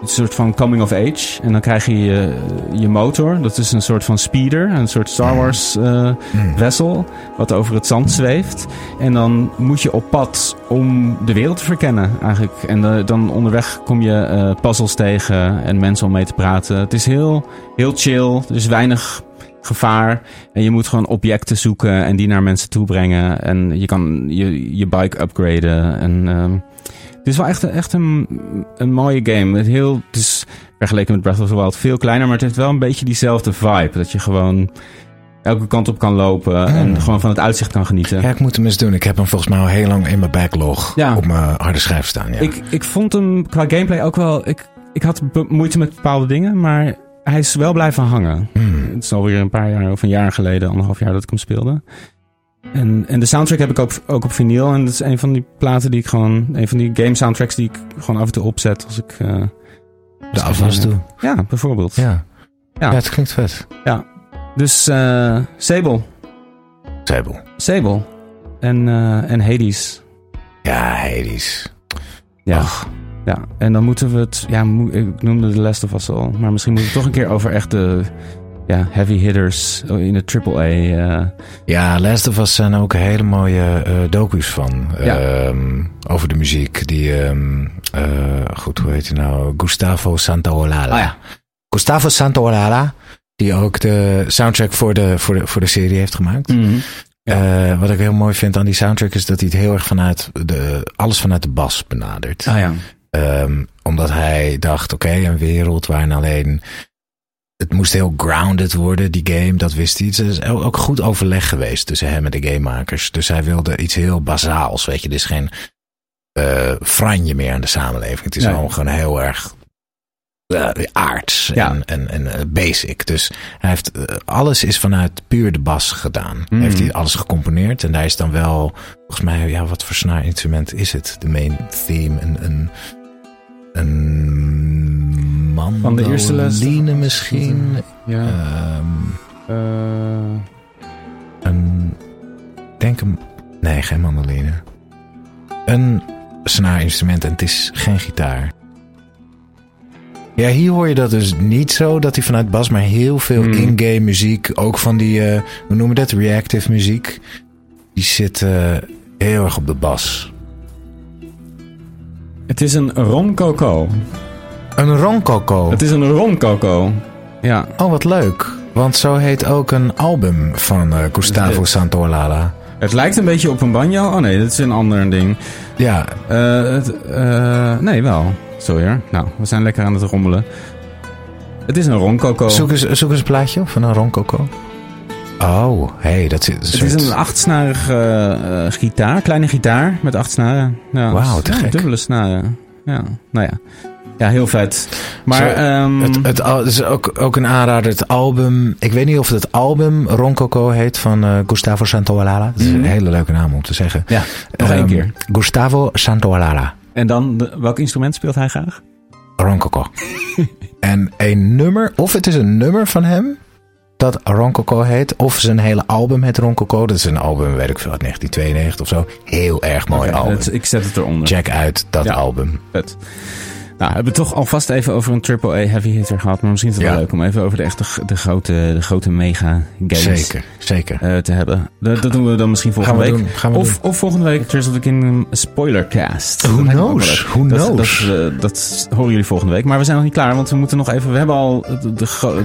een soort van coming of age. En dan krijg je je, je motor. Dat is een soort van speeder. Een soort Star Wars eh Hmm. wessel. Wat over het zand zweeft. En dan moet je op pad om de wereld te verkennen eigenlijk. En eh, dan onderweg kom je eh, puzzles tegen. En mensen om mee te praten. Het is heel, heel chill. Er is weinig gevaar. En je moet gewoon objecten zoeken en die naar mensen toe brengen. En je kan je, je bike upgraden. En ehm, is wel echt, echt een, een mooie game. Het, heel, het is vergeleken met Breath of the Wild veel kleiner, maar het heeft wel een beetje diezelfde vibe. Dat je gewoon elke kant op kan lopen en gewoon van het uitzicht kan genieten. Ja, ik moet hem eens doen. Ik heb hem volgens mij al heel lang in mijn backlog Ja. op mijn harde schijf staan. Ja. Ik, ik vond hem qua gameplay ook wel... Ik, ik had moeite met bepaalde dingen, maar hij is wel blijven hangen. Hmm. Het is alweer een paar jaar of een jaar geleden, anderhalf jaar dat ik hem speelde. En, en de soundtrack heb ik ook, ook op vinyl. En dat is een van die platen die ik gewoon... Een van die game soundtracks die ik gewoon af en toe opzet als ik... eh, De afwas toe. ja, bijvoorbeeld. Ja. Ja. ja, het klinkt vet. Dus eh Sable. Sable. Sable. En, eh, en Hades. Ja, Hades. Ja. Ach, Ja, en dan moeten we het... Ja, ik noemde The Last of Us al. Maar misschien moeten we het toch een keer over echt de... Ja, heavy hitters in de AAA. eh Ja, Last of Us zijn ook hele mooie eh docu's van. Ja. Ehm, over de muziek. Die, ehm, eh, goed, hoe heet hij nou? Gustavo Santaolalla. Ah ja. Gustavo Santaolalla. Die ook de soundtrack voor de, voor de, voor de serie heeft gemaakt. Mhm. Wat ik heel mooi vind aan die soundtrack is dat hij het heel erg vanuit de, alles vanuit de bas benadert. Ah ja. Ehm, omdat hij dacht, oké, een wereld waarin alleen... Het moest heel grounded worden, die game, dat wist hij. Het is ook goed overleg geweest tussen hem en de gamemakers. Dus hij wilde iets heel bazaals, weet je. Dit is geen eh franje meer aan de samenleving. Het is Nee. gewoon, gewoon heel erg eh, aards Ja. en, en, en eh, basic. Dus hij heeft, alles is vanuit puur de bas gedaan. Mhm. Heeft hij alles gecomponeerd. En daar is dan wel, volgens mij, ja, wat voor snaarinstrument is het? De main theme, een... een een mandoline Van de eerste les? misschien. Ja. Ehm, Eh, een, denk een, nee, geen mandoline. Een snaarinstrument en het is geen gitaar. Ja, hier hoor je dat dus niet zo, dat hij vanuit bas, maar heel veel Hmm. in-game muziek, ook van die, eh, hoe noemen we dat, reactive muziek, die zit eh, heel erg op de bas. Het is een rom coco. Een ronkoko. Het is een ronkoko. Ja. Oh, wat leuk. Want zo heet ook een album van eh, Gustavo Santaolalla. Het lijkt een beetje op een banjo. Oh nee, dat is een ander ding. Ja, Eh, het, eh, nee, wel. Sorry hoor. Nou, we zijn lekker aan het rommelen. Het is een ronkoko. zoek eens, zoek eens een plaatje op van een ronkoko. Oh, hey, dat zit. Het is een achtsnarige eh, gitaar, kleine gitaar met acht snaren. Ja, Wauw, te ja, gek. Dubbele snaren. Ja, nou ja. Ja, heel vet. Maar Zo, ehm, Het, het, het is ook, ook een aanrader. Het album. Ik weet niet of het album Ronkoko heet van eh, Gustavo Santaolalla. Dat is een Mhm. hele leuke naam om te zeggen. ja, nog één Ehm, keer. Gustavo Santaolalla. En dan, de- welk instrument speelt hij graag? Ronkoko. en een nummer, of het is een nummer van hem dat Ronkoko heet, of zijn hele album heet Ronkoko. Dat is een album, weet ik veel, uit 1992 of zo. Heel erg mooi album. het- ik zet het eronder. Check uit dat Ja. album. Vet. Nou, we hebben het toch alvast even over een AAA heavy hitter gehad. Maar misschien is het Ja. wel leuk om even over de echte de grote, de grote mega games Zeker, zeker. eh, te hebben. Dat, dat doen we dan misschien Gaan volgende we week. doen. Gaan we Of, of volgende week Tears of the Kingdom spoilercast. Who Dat knows? Who dat, knows? Dat, eh, dat horen jullie volgende week. Maar we zijn nog niet klaar, want we moeten nog even... We hebben al de,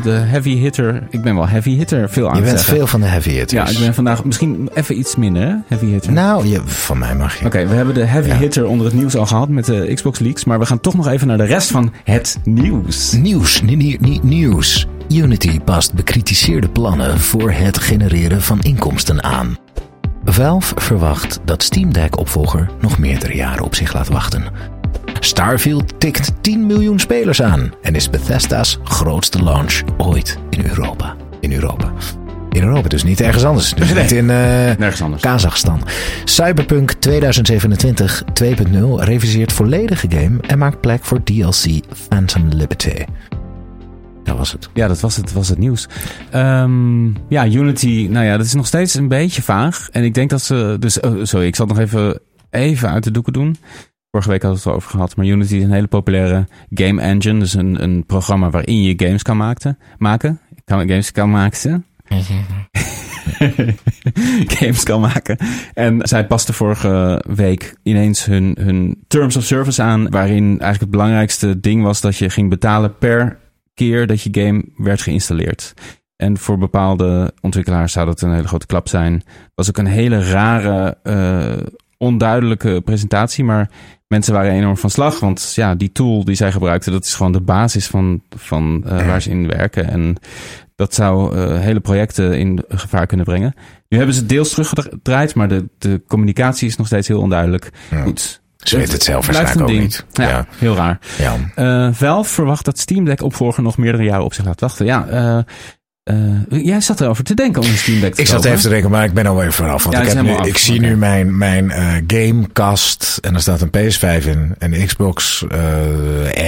de, heavy hitter... Ik ben wel heavy hitter veel aan Je bent zeggen. veel van de heavy hitters. Ja, ik ben vandaag misschien even iets minder? Heavy hitter. Nou, je, van mij mag je. Oké, we hebben de heavy Ja. hitter onder het nieuws al gehad met de Xbox leaks. Maar we gaan toch nog even naar de rest van het nieuws. Nieuws, nie- nie- nie- nieuws. Unity past bekritiseerde plannen voor het genereren van inkomsten aan. Valve verwacht dat Steam Deck opvolger nog meerdere jaren op zich laat wachten. Starfield tikt 10 miljoen spelers aan en is Bethesda's grootste launch ooit in Europa. In Europa. In Europa, dus niet ergens anders. Dus Nee. niet in Nergens anders. Kazachstan. Cyberpunk 2027 2.0 reviseert volledige game en maakt plek voor DLC Phantom Liberty. Dat was het. Ja, dat was het, was het nieuws. Ehm, ja, Unity, nou ja, dat is nog steeds een beetje vaag. En ik denk dat ze... Dus, oh, sorry, ik zal het nog even, even uit de doeken doen. Vorige week hadden we het erover gehad. Maar Unity is een hele populaire game engine. Dus een, een programma waarin je games kan maakten, maken. Kan, games kan maken. games kan maken. En zij paste vorige week ineens hun, hun Terms of Service aan. Waarin eigenlijk het belangrijkste ding was dat je ging betalen per keer dat je game werd geïnstalleerd. En voor bepaalde ontwikkelaars zou dat een hele grote klap zijn. was ook een hele rare, eh, onduidelijke presentatie. Maar mensen waren enorm van slag. Want ja, die tool die zij gebruikten, dat is gewoon de basis van, van eh, waar ze in werken. En dat zou eh, hele projecten in gevaar kunnen brengen. Nu hebben ze het deels teruggedraaid, maar de, de communicatie is nog steeds heel onduidelijk. Ja. Goed. Ze weten het zelf waarschijnlijk ook niet. Ja, Ja. heel raar. Ja. Eh Valve verwacht dat Steam Deck opvolger nog meerdere jaren op zich laat wachten. Ja, eh, jij zat erover te denken om een Steam Deck te Ik zat even te denken, maar ik ben alweer vanaf. Want Ja, ik, heb nu, ik zie nu mijn, mijn gamekast en er staat een PS5 in. En een Xbox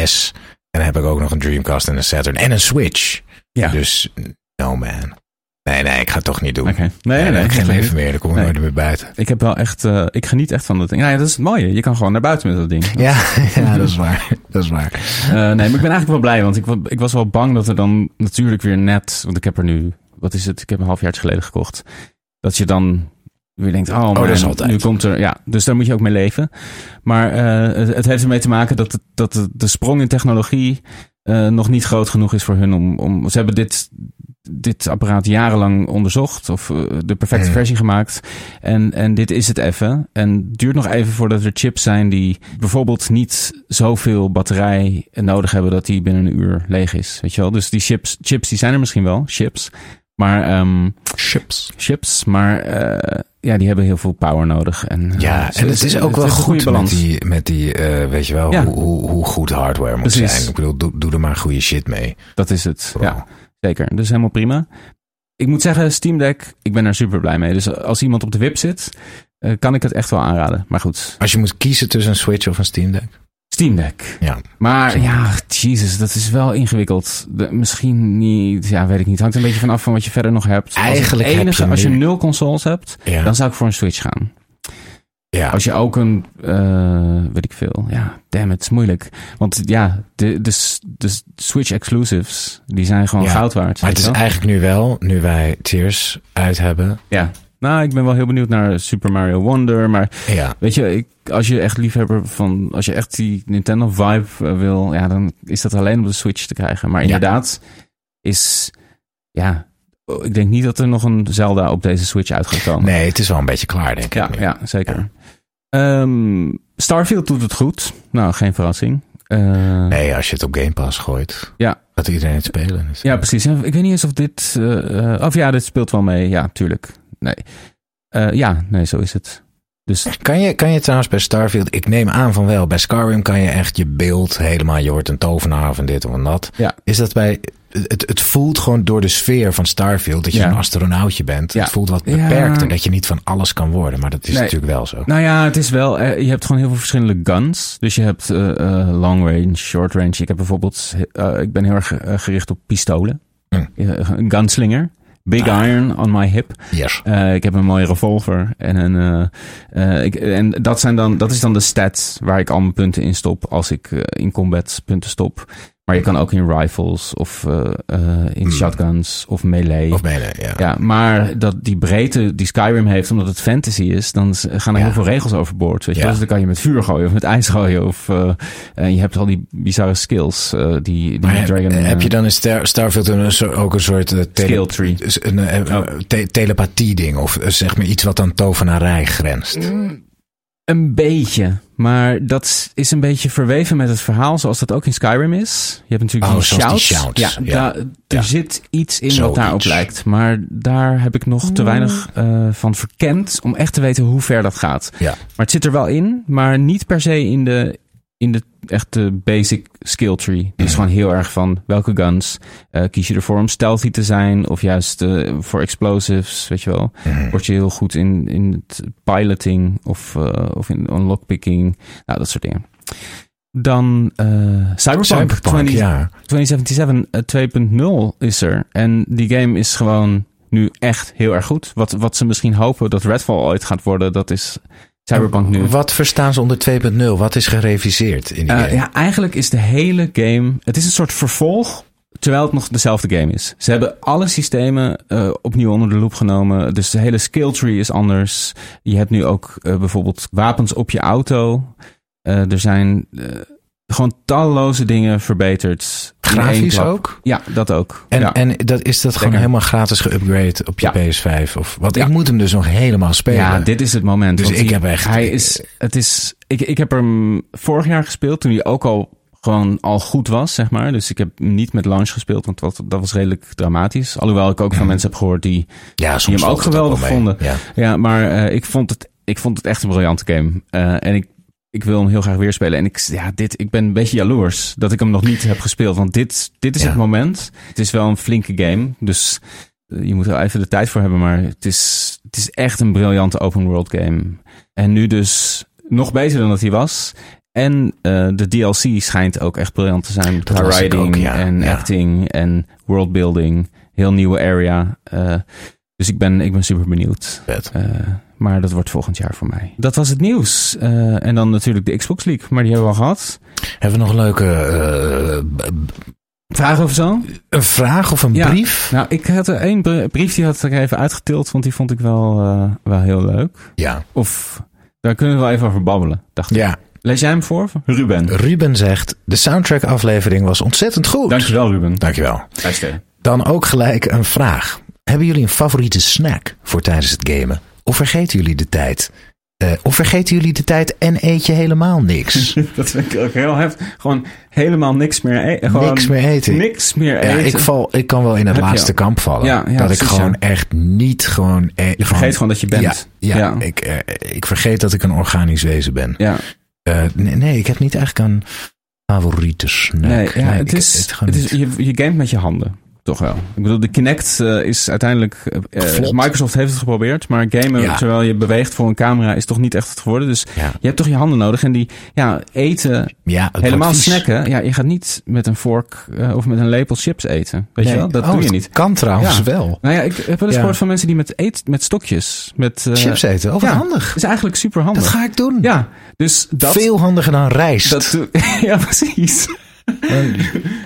S. En dan heb ik ook nog een Dreamcast en een Saturn en een Switch. Ja. Dus, no man. Nee, nee, ik ga het toch niet doen. Nee, Nee, nee, ik geen leven meer. Dan kom ik Nee. nooit meer buiten. Ik heb wel echt, eh, ik geniet echt van dat ding. Nou ja, dat is het mooie. Je kan gewoon naar buiten met dat ding. Ja, ja, dat is waar. Dat is waar. Eh, nee, maar ik ben eigenlijk wel blij, want ik, ik was wel bang dat er dan natuurlijk weer net, want ik heb er nu, wat is het? Ik heb een half jaar geleden gekocht. Dat je dan weer denkt, oh, maar dat is altijd. nu komt er, ja, dus daar moet je ook mee leven. Maar eh, het, het heeft ermee te maken dat, het, dat de, de sprong in technologie eh, nog niet groot genoeg is voor hun om, om ze hebben dit, dit apparaat jarenlang onderzocht of eh, de perfecte Hmm. versie gemaakt. En, en dit is het even. En het duurt nog even voordat er chips zijn die bijvoorbeeld niet zoveel batterij nodig hebben dat die binnen een uur leeg is. Weet je wel? Dus die chips, chips die zijn er misschien wel, chips. Maar ehm, Chips. chips, maar eh, ja, die hebben heel veel power nodig. En, eh, Ja, en het is ook wel goed met die, met die eh, weet je wel, Ja. hoe, hoe, goed hardware moet Precies. zijn. Ik bedoel, doe, doe er maar goede shit mee. Dat is het. Ja, zeker. Dus helemaal prima. Ik moet zeggen, Steam Deck, ik ben er super blij mee. Dus als iemand op de wip zit, eh, kan ik het echt wel aanraden. Maar goed, Als je moet kiezen tussen een Switch of een Steam Deck. Steam Deck. Ja. Maar ja, Jesus, dat is wel ingewikkeld. De- misschien niet, ja, weet ik niet. Hangt een beetje vanaf van wat je verder nog hebt. Als Eigenlijk heb enige, je als je nu- nul consoles hebt, Ja. dan zou ik voor een Switch gaan. ja. Als je ook een, eh, weet ik veel, ja, damn, het is moeilijk. Want ja, de, de, de Switch exclusives, die zijn gewoon Ja, goud waard. Maar het is wel? eigenlijk nu wel, nu wij Tears uit hebben, Ja, Nou, ik ben wel heel benieuwd naar Super Mario Wonder. Maar Ja. weet je, ik, als je echt liefhebber van... Als je echt die Nintendo vibe eh, wil... Ja, dan is dat alleen op de Switch te krijgen. Maar Ja. inderdaad is... Ja, ik denk niet dat er nog een Zelda op deze Switch uit gaat komen. Nee, het is wel een beetje klaar, denk ik. Ja, nu. ja zeker. Ehm, Starfield doet het goed. Nou, geen verrassing. Eh, Nee, als je het op Game Pass gooit, Ja. gaat iedereen het spelen. Dus- Ja, precies. Ja, Ik weet niet eens of dit... eh, eh, of ja, dit speelt wel mee. Ja, tuurlijk. Nee. Eh, ja, nee, zo is het. Dus Kan je, kan je trouwens bij Starfield, ik neem aan van wel, bij Skyrim kan je echt je beeld helemaal, je wordt een tovenaar van dit of van dat. Ja. Is dat bij, het, het voelt gewoon door de sfeer van Starfield dat je Ja. een astronautje bent. Ja. Het voelt wat beperkt en dat je niet van alles kan worden, maar dat is Nee. natuurlijk wel zo. Nou ja, het is wel. eh, je hebt gewoon heel veel verschillende guns. Dus je hebt eh, long range, short range. Ik heb bijvoorbeeld. ik ben heel erg gericht op pistolen. Hm. Een gunslinger. Big Ah. iron on my hip. Yes. Eh, ik heb een mooie revolver. En, een, eh, ik, en dat, zijn dan, dat is dan de stat waar ik al mijn punten in stop. Als ik in combat punten stop. Maar je kan ook in rifles of eh, eh, in Hmm. shotguns of melee. Of mede, ja. Ja, maar dat die breedte die Skyrim heeft, omdat het fantasy is, dan gaan er Ja. heel veel regels overboord. Weet je Ja. Dus dan kan je met vuur gooien of met ijs gooien. Of eh, en je hebt al die bizarre skills. eh, die, die Maar heb, Dragon, heb eh, je dan in Star, Starfield een, ook een soort tele- Skill tree. een, Oh. te- telepathie ding of zeg maar iets wat aan tovenarij grenst? Een beetje. Maar dat is een beetje verweven met het verhaal, zoals dat ook in Skyrim is. Je hebt natuurlijk Oh, die shouts. Ja, ja. daar- er Ja. zit iets in wat daarop lijkt. Maar daar heb ik nog te weinig eh, van verkend om echt te weten hoe ver dat gaat. Ja. Maar het zit er wel in, maar niet per se in de, in de echte basic skill tree. Is Mhm. gewoon heel erg van welke guns eh, kies je ervoor om stealthy te zijn of juist eh, voor explosives, weet je wel. Mhm. Word je heel goed in, in het piloting of, eh, of in lockpicking, nou dat soort dingen. Dan Cyberpunk, Cyberpunk, 20 ja. 2077 eh, 2.0 is er. En die game is gewoon nu echt heel erg goed. Wat, wat ze misschien hopen dat Redfall ooit gaat worden, dat is Cyberpunk nu. Wat verstaan ze onder 2.0? Wat is gereviseerd in die Eh, game? ja, eigenlijk is de hele game. Het is een soort vervolg. Terwijl het nog dezelfde game is. Ze hebben alle systemen eh, opnieuw onder de loep genomen. Dus de hele skill tree is anders. Je hebt nu ook eh, bijvoorbeeld wapens op je auto. Eh, er zijn gewoon talloze dingen verbeterd. Grafisch ook? Ja, dat ook. En, ja. en dat, is dat gewoon helemaal gratis geüpgrade op je Ja. PS5? Of, want Ja. ik moet hem dus nog helemaal spelen. Ja, dit is het moment. Dus ik heb echt- Hij is, het is, ik, ik heb hem vorig jaar gespeeld toen hij ook al gewoon al goed was, zeg maar. Dus ik heb niet met launch gespeeld, want dat, dat was redelijk dramatisch. Alhoewel ik ook van mensen heb gehoord die... ja, die hem ook geweldig vonden. Ja. Ja, maar eh, ik, vond het, ik vond het echt een briljante game. Eh, en ik, ik wil hem heel graag weer spelen. En ik, ja, dit, ik ben een beetje jaloers dat ik hem nog niet heb gespeeld. Want dit, dit is Ja. het moment. Het is wel een flinke game, dus... eh, Je moet er even de tijd voor hebben, maar het is, het is echt een briljante open world game. En nu dus nog beter dan dat hij was. En eh, de DLC schijnt ook echt briljant te zijn. Qua ook, ja. en Ja. acting en worldbuilding. Heel nieuwe area. Eh, dus ik ben, ik ben super benieuwd. Eh, maar dat wordt volgend jaar voor mij. Dat was het nieuws. Eh, en dan natuurlijk de Xbox League, maar die hebben we al gehad. Hebben we nog een leuke b- Vragen of zo? een vraag of een Ja. brief? Nou, ik had er één br- brief die had ik even uitgetild, want die vond ik wel, wel heel leuk. Ja. Of daar kunnen we wel even over babbelen, dacht ik. ja. Lees jij hem voor? Ruben. Ruben zegt, de soundtrack aflevering was ontzettend goed. Dankjewel, Ruben. Dankjewel. Luister. Dan ook gelijk een vraag. Hebben jullie een favoriete snack voor tijdens het gamen? Of vergeten jullie de tijd? Eh, of vergeten jullie de tijd en eet je helemaal niks? Dat vind ik ook heel heftig. Gewoon helemaal niks meer eten. Gewoon niks meer eten. Niks meer Ja, eten. ik, val, ik kan wel in het Heb laatste kamp vallen. Ja, ja, dat ik gewoon ja. echt niet gewoon... eh, Je vergeet gewoon dat je bent. Ja, ja, Ja. Ik, eh, ik vergeet dat ik een organisch wezen ben. Ja, Eh, nee, nee, ik heb niet eigenlijk een favoriete snack. nee, ja, het, ik- is, het is, je, je gamet met je handen. Toch wel. Ik bedoel, de Kinect eh, is uiteindelijk... Geflopt. Microsoft heeft het geprobeerd, maar gamen Ja. terwijl je beweegt voor een camera is toch niet echt het geworden. Dus Ja. je hebt toch je handen nodig. En die ja, eten, Ja, helemaal snacken. Ja, je gaat niet met een vork of met een lepel chips eten. Weet je wel? Dat Oh, doe je niet. kan trouwens wel. Nou ja, ik heb wel eens gehoord van mensen die met, eet, met stokjes... Met, Chips eten, oh wat handig. is eigenlijk super handig. Dat ga ik doen. Ja, dus dat... Veel handiger dan rijst. dat ja, precies.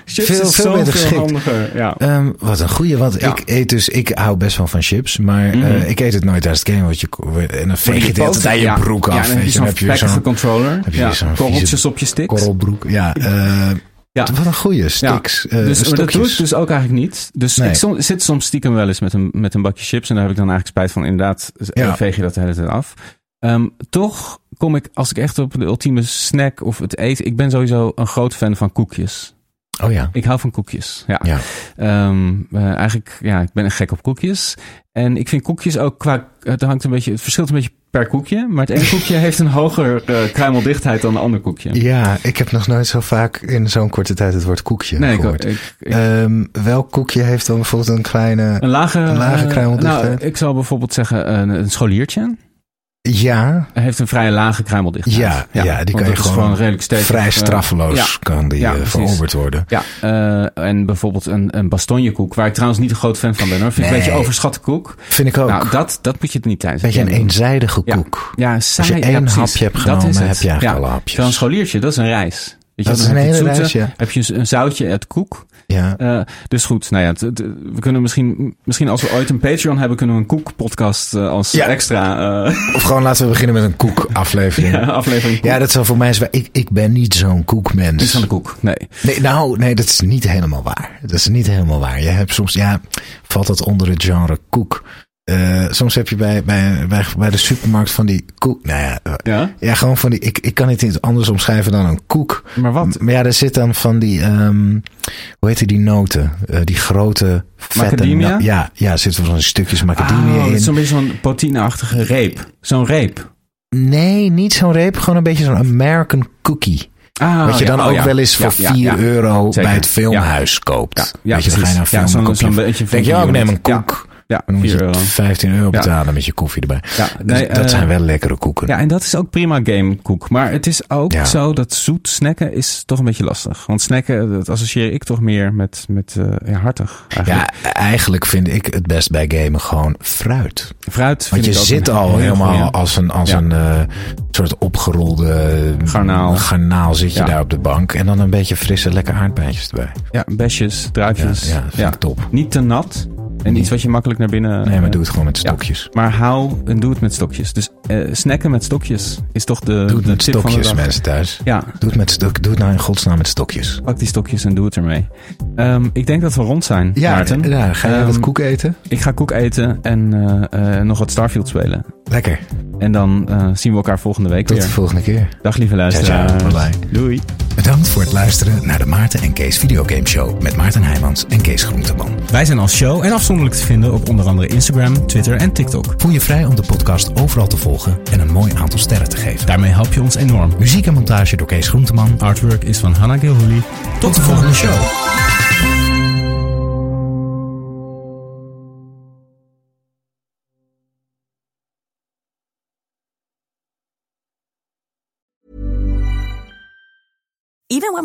Chips Veel- is veel beter geschikt. handiger. Ja. Ehm, wat een goeie, want Ja. ik eet dus, ik hou best wel van chips, maar eh, ik eet het nooit tijdens het game, want je, en dan veeg je het tijd je broek Ja, af. en dan heb weet je zo'n heb je vlekkige zo'n controller. heb je ja, zo'n korreltjes op je sticks. korrelbroek. Ja, eh, Ja. wat een goeie, sticks. eh, dus maar dat doe ik dus ook eigenlijk niet. Dus Nee. ik som- zit soms stiekem wel eens met een, met een bakje chips. En daar heb ik dan eigenlijk spijt van. Inderdaad, eh, Ja. veeg je dat de hele tijd af. Ehm, toch kom ik, als ik echt op de ultieme snack of het eten... Ik ben sowieso een groot fan van koekjes. Oh ja. Ik hou van koekjes. Ja. Ja. Ehm, eh, eigenlijk, ja, ik ben een gek op koekjes. En ik vind koekjes ook qua... Het hangt een beetje... Het verschilt een beetje per koekje. Maar het ene koekje heeft een hogere eh, kruimeldichtheid dan een ander koekje. Ja, ik heb nog nooit zo vaak in zo'n korte tijd het woord koekje Nee, gehoord. ik, ik- Ehm, welk koekje heeft dan bijvoorbeeld een kleine... een lage, een lage eh, kruimeldichtheid? Nou, ik zou bijvoorbeeld zeggen een, een scholiertje. Ja, heeft een vrij lage kruimeldichtheid. ja, ja, die kan je gewoon, redelijk stevig. vrij eh, straffeloos ja. kan die Ja, eh, veroverd worden. Ja, eh, en bijvoorbeeld een, een bastonjekoek, waar ik trouwens niet een groot fan van ben hoor. Vind ik een Nee. beetje overschatte koek. Vind ik ook. Nou, dat, dat moet je er niet tijdens. Beetje een eenzijdige koek. Ja, saai. Als je één hapje hebt genomen, heb je eigenlijk alle hapjes. Een scholiertje, dat is een. Weet je, Dat is een hele zoete. Heb je een zoutje uit koek. Ja. Eh, dus goed, nou ja, we kunnen misschien, misschien als we ooit een Patreon hebben, kunnen we een koekpodcast eh, als Ja. extra eh, Of gewoon laten we beginnen met een koekaflevering. ja, aflevering. Ja, dat zal voor mij zijn. Ik, ik ben niet zo'n koekmens. Niet van de koek, nee. Nee, nou, nee, dat is niet helemaal waar. Dat is niet helemaal waar. Je hebt soms, ja, valt dat onder het genre koek. Soms heb je bij, bij, bij, bij de supermarkt van die koek. Nou ja, Ja? ja gewoon van die. Ik, ik kan het niet anders omschrijven dan een koek. Maar wat? Maar ja, er zit dan van die. ehm, hoe heet die, noten? Eh, die grote. Vette Macadamia? ja, ja, er zitten van stukjes macadamia Oh, in. het is zo'n beetje zo'n potineachtige reep. Zo'n reep. Nee, niet zo'n reep. Gewoon een beetje zo'n American cookie. Ah, Wat je ja, dan oh, ook ja. wel eens voor Ja, 4 ja, ja. euro Zeker. bij het filmhuis koopt. Ja, Weet je, dan ga je naar een denk je, oh, ik neem een koek. Ja, Dan moet 4 je euro. 15 euro betalen met je koffie erbij. Ja, Dus dat eh, zijn wel lekkere koeken. Ja, en dat is ook prima gamekoek. Maar het is ook Ja. zo dat zoet snacken is toch een beetje lastig. Want snacken, dat associeer ik toch meer met, met eh, ja, hartig. Eigenlijk. Ja, eigenlijk vind ik het best bij gamen gewoon fruit. Fruit vind Want je zit al helemaal goeie. als een, als een eh, soort opgerolde Garnaal. garnaal zit je daar op de bank. En dan een beetje frisse, lekker aardbeidjes erbij. Ja, besjes, druifjes. ja, vind ik top. Niet te nat. En iets wat je makkelijk naar binnen... Nee, maar eh, doe het gewoon met ja. stokjes. Maar hou en doe het met stokjes. Dus eh, snacken met stokjes is toch de, Doe het met tip van de stokjes, dag. mensen thuis. Ja, Doe het, met stok, doe het nou in godsnaam met stokjes. pak die stokjes en doe het ermee. Ehm, ik denk dat we rond zijn, Maarten. ja, ga je Ehm, wat koek eten? Ik ga koek eten en eh, nog wat Starfield spelen. Lekker. En dan eh, zien we elkaar volgende week Tot de weer. volgende keer. Dag lieve luisteraars. Doei. Bedankt voor het luisteren naar de Maarten en Kees Videogame Show met Maarten Heijmans en Kees Groenteman. Wij zijn als show en afzonderlijk te vinden op onder andere Instagram, Twitter en TikTok. Voel je vrij om de podcast overal te volgen en een mooi aantal sterren te geven. Daarmee help je ons enorm. Muziek en montage door Kees Groenteman. Artwork is van Hannah Gilhooly. Tot de volgende show.